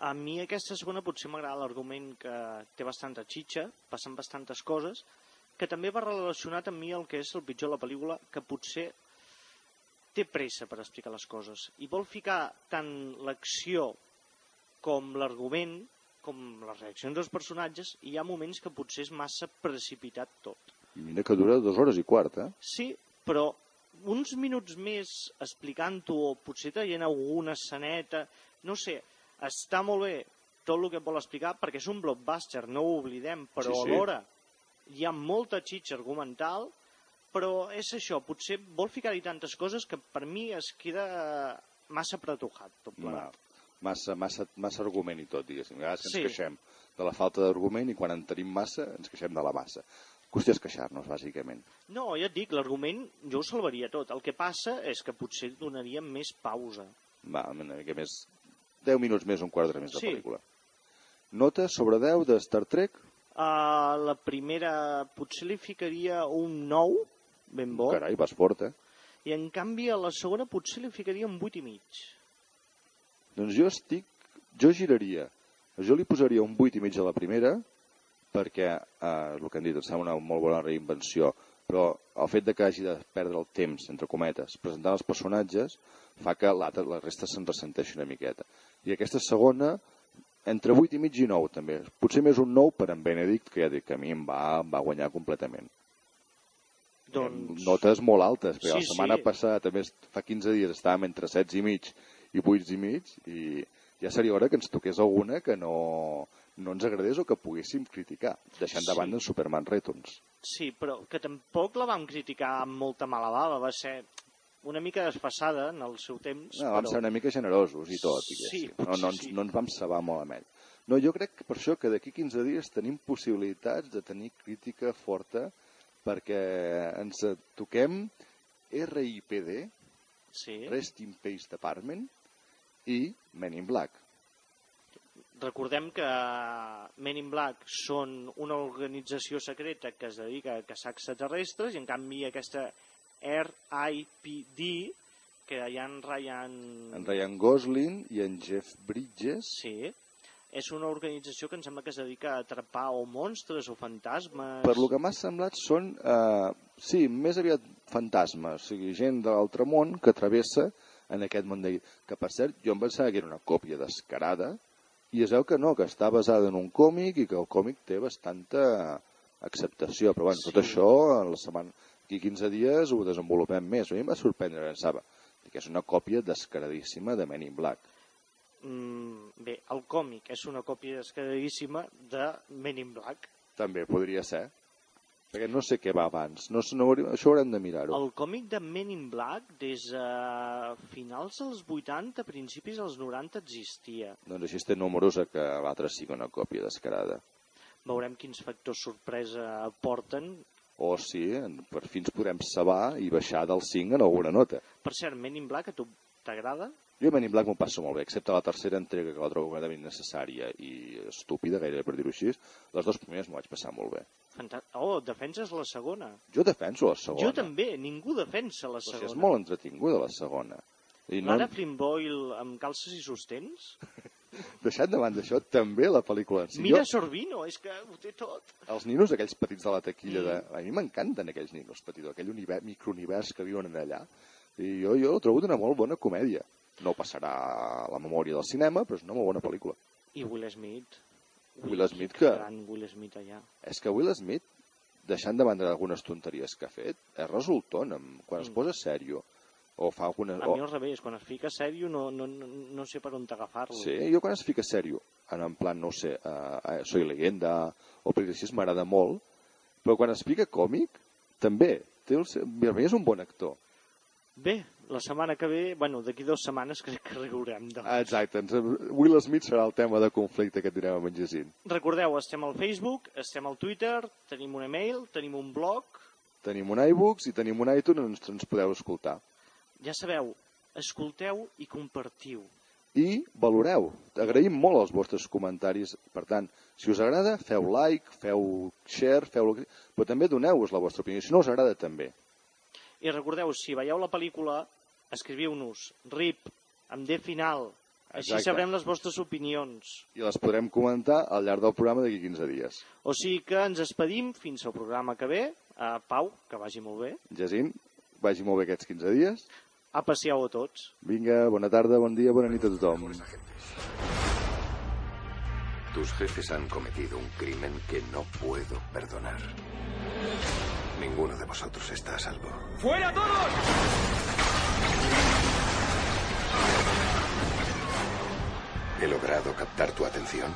A mi aquesta segona potser m'agrada l'argument que té bastanta xitxa, passen bastantes coses, que també va relacionat amb mi el que és el pitjor de la pel·lícula, que potser té pressa per explicar les coses i vol ficar tant l'acció com l'argument, com les reaccions dels personatges, i hi ha moments que potser és massa precipitat tot. I mira que dura dues hores i quart, eh? Sí, però uns minuts més explicant-ho o potser traient alguna esceneta, no sé, està molt bé tot el que vol explicar perquè és un blockbuster, no ho oblidem, però Sí, sí. alhora hi ha molta xitxa argumental, però és això, potser vol ficar-hi tantes coses que per mi es queda massa pretujat tot Ma, plegat. massa, massa, massa argument i tot, diguéssim. A vegades ens Sí. queixem de la falta d'argument i quan en tenim massa ens queixem de la massa. Qüestió és queixar-nos, bàsicament. No, ja et dic, l'argument jo ho salvaria tot. El que passa és que potser donaria més pausa. Va, una mica més... 10 minuts més, un quart d'hora més de Sí. pel·lícula. Nota sobre 10 de Star Trek? A la primera potser li ficaria un 9, ben bo, Carai, vas fort, eh? i en canvi a la segona potser li ficaria un 8 i mig. Doncs jo estic... Jo giraria. Jo li posaria un 8 i mig a la primera, perquè, eh, el que han dit, em sembla una molt bona reinvenció, però el fet de que hagi de perdre el temps, entre cometes, presentant els personatges, fa que la resta se'n ressenteixi una miqueta. I aquesta segona, entre 8 i mig i 9, també. Potser més un 9 per en Benedict, que ja dic que a mi em va, em va guanyar completament. Doncs... Notes molt altes, perquè Sí, la setmana sí. passada, també fa 15 dies, estàvem entre 7 i mig i 8 i mig, i ja seria hora que ens toqués alguna que no, no ens agradés o que poguéssim criticar, deixant de Sí. banda en Superman Returns. Sí, però que tampoc la vam criticar amb molta mala bava, va ser una mica desfassada en el seu temps, No, vam però... ser una mica generosos i tot, Sí, diguéssim. potser no, no, ens, sí. no ens vam saber molt amb ell. No, jo crec que per això que d'aquí 15 dies tenim possibilitats de tenir crítica forta perquè ens toquem RIPD, Sí. Rest in Peace Department i Men in Black. Recordem que Men in Black són una organització secreta que es dedica a caçar extraterrestres i en canvi aquesta RIPD que hi ha en Ryan... En Ryan Gosling i en Jeff Bridges. Sí, és una organització que em sembla que es dedica a atrapar o monstres o fantasmes. Per lo que m'ha semblat són, eh, sí, més aviat fantasmes, o sigui, gent de l'altre món que travessa en aquest món de... Que, per cert, jo em pensava que era una còpia descarada, i es veu que no, que està basada en un còmic i que el còmic té bastanta acceptació, però bueno, Sí. tot això en la setmana, aquí 15 dies ho desenvolupem més. A mi em va sorprendre, pensava que és una còpia descaradíssima de Men in Black. Mm, bé, el còmic és una còpia descaradíssima de Men in Black. També podria ser, perquè no sé què va abans, no, no, això haurem de mirar-ho. El còmic de Men in Black des a finals dels 80, principis dels 90 existia. Doncs així té números a que l'altre sigui una còpia descarada. Veurem quins factors sorpresa aporten. O si en- per fi ens podem saber i baixar del 5 en alguna nota. Per cert, Men in Black a tu t'agrada? Jo Men in Black m'ho passo molt bé, excepte la tercera entrega que la trobo completament innecessària i estúpida, gairebé per dir-ho així. Les dues primeres m'ho vaig passar molt bé. Fanta oh, defenses la segona. Jo defenso la segona. Jo també, ningú defensa la O sigui, segona. és molt entretinguda la segona. I no, Lara Flynn Boyle amb calces i sostens? deixant de banda això, també la pel·lícula si. Mira Jo, Sorbino, és que ho té tot. els ninos aquells petits de la taquilla, de... a mi m'encanten aquells ninos petits, aquell univers, microunivers que viuen en allà. I jo, jo ho trobo una molt bona comèdia. No passarà a la memòria del cinema, però és una molt bona pel·lícula. I Will Smith. Will Smith que- Gran Will Smith allà. És que Will Smith, deixant de banda algunes tonteries que ha fet, és resultont amb, quan es Mm. posa sèrio o fa alguna... A mi al revés, quan es fica sèrio no, no, no, no sé per on t'agafar-lo. sí, jo quan es fica sèrio, en, en plan, no sé, uh, Soy leyenda o pel·lícules així m'agrada molt, però quan es fica còmic, també. Té el, seu- per mi és un bon actor. Bé, la setmana que ve, bueno, d'aquí dues setmanes crec que riurem. Doncs. Exacte, ens, Will Smith serà el tema de conflicte que tindrem amb en Jacint. Recordeu, estem al Facebook, estem al Twitter, tenim un email, tenim un blog. Tenim un iBooks i tenim un iTunes on ens, ens podeu escoltar. Ja sabeu, escolteu i compartiu. i valoreu. Agraïm molt els vostres comentaris. Per tant, si us agrada, feu like, feu share, feu... Però també doneu-vos la vostra opinió. Si no us agrada, també. I recordeu, si veieu la pel·lícula, escriviu-nos RIP, amb D final. Així Exacte. sabrem les vostres opinions. I les podrem comentar al llarg del programa d'aquí 15 dies. O sigui que ens despedim fins al programa que ve. Uh, Pau, que vagi molt bé. Jacint, vagi molt bé aquests 15 dies. Aprecieu a tots. Vinga, bona tarda, bon dia, bona nit a tothom. Tus jefes han cometido un crimen que no puedo perdonar. Ninguno de vosotros está a salvo. ¡Fuera todos! ¿He logrado captar tu atención?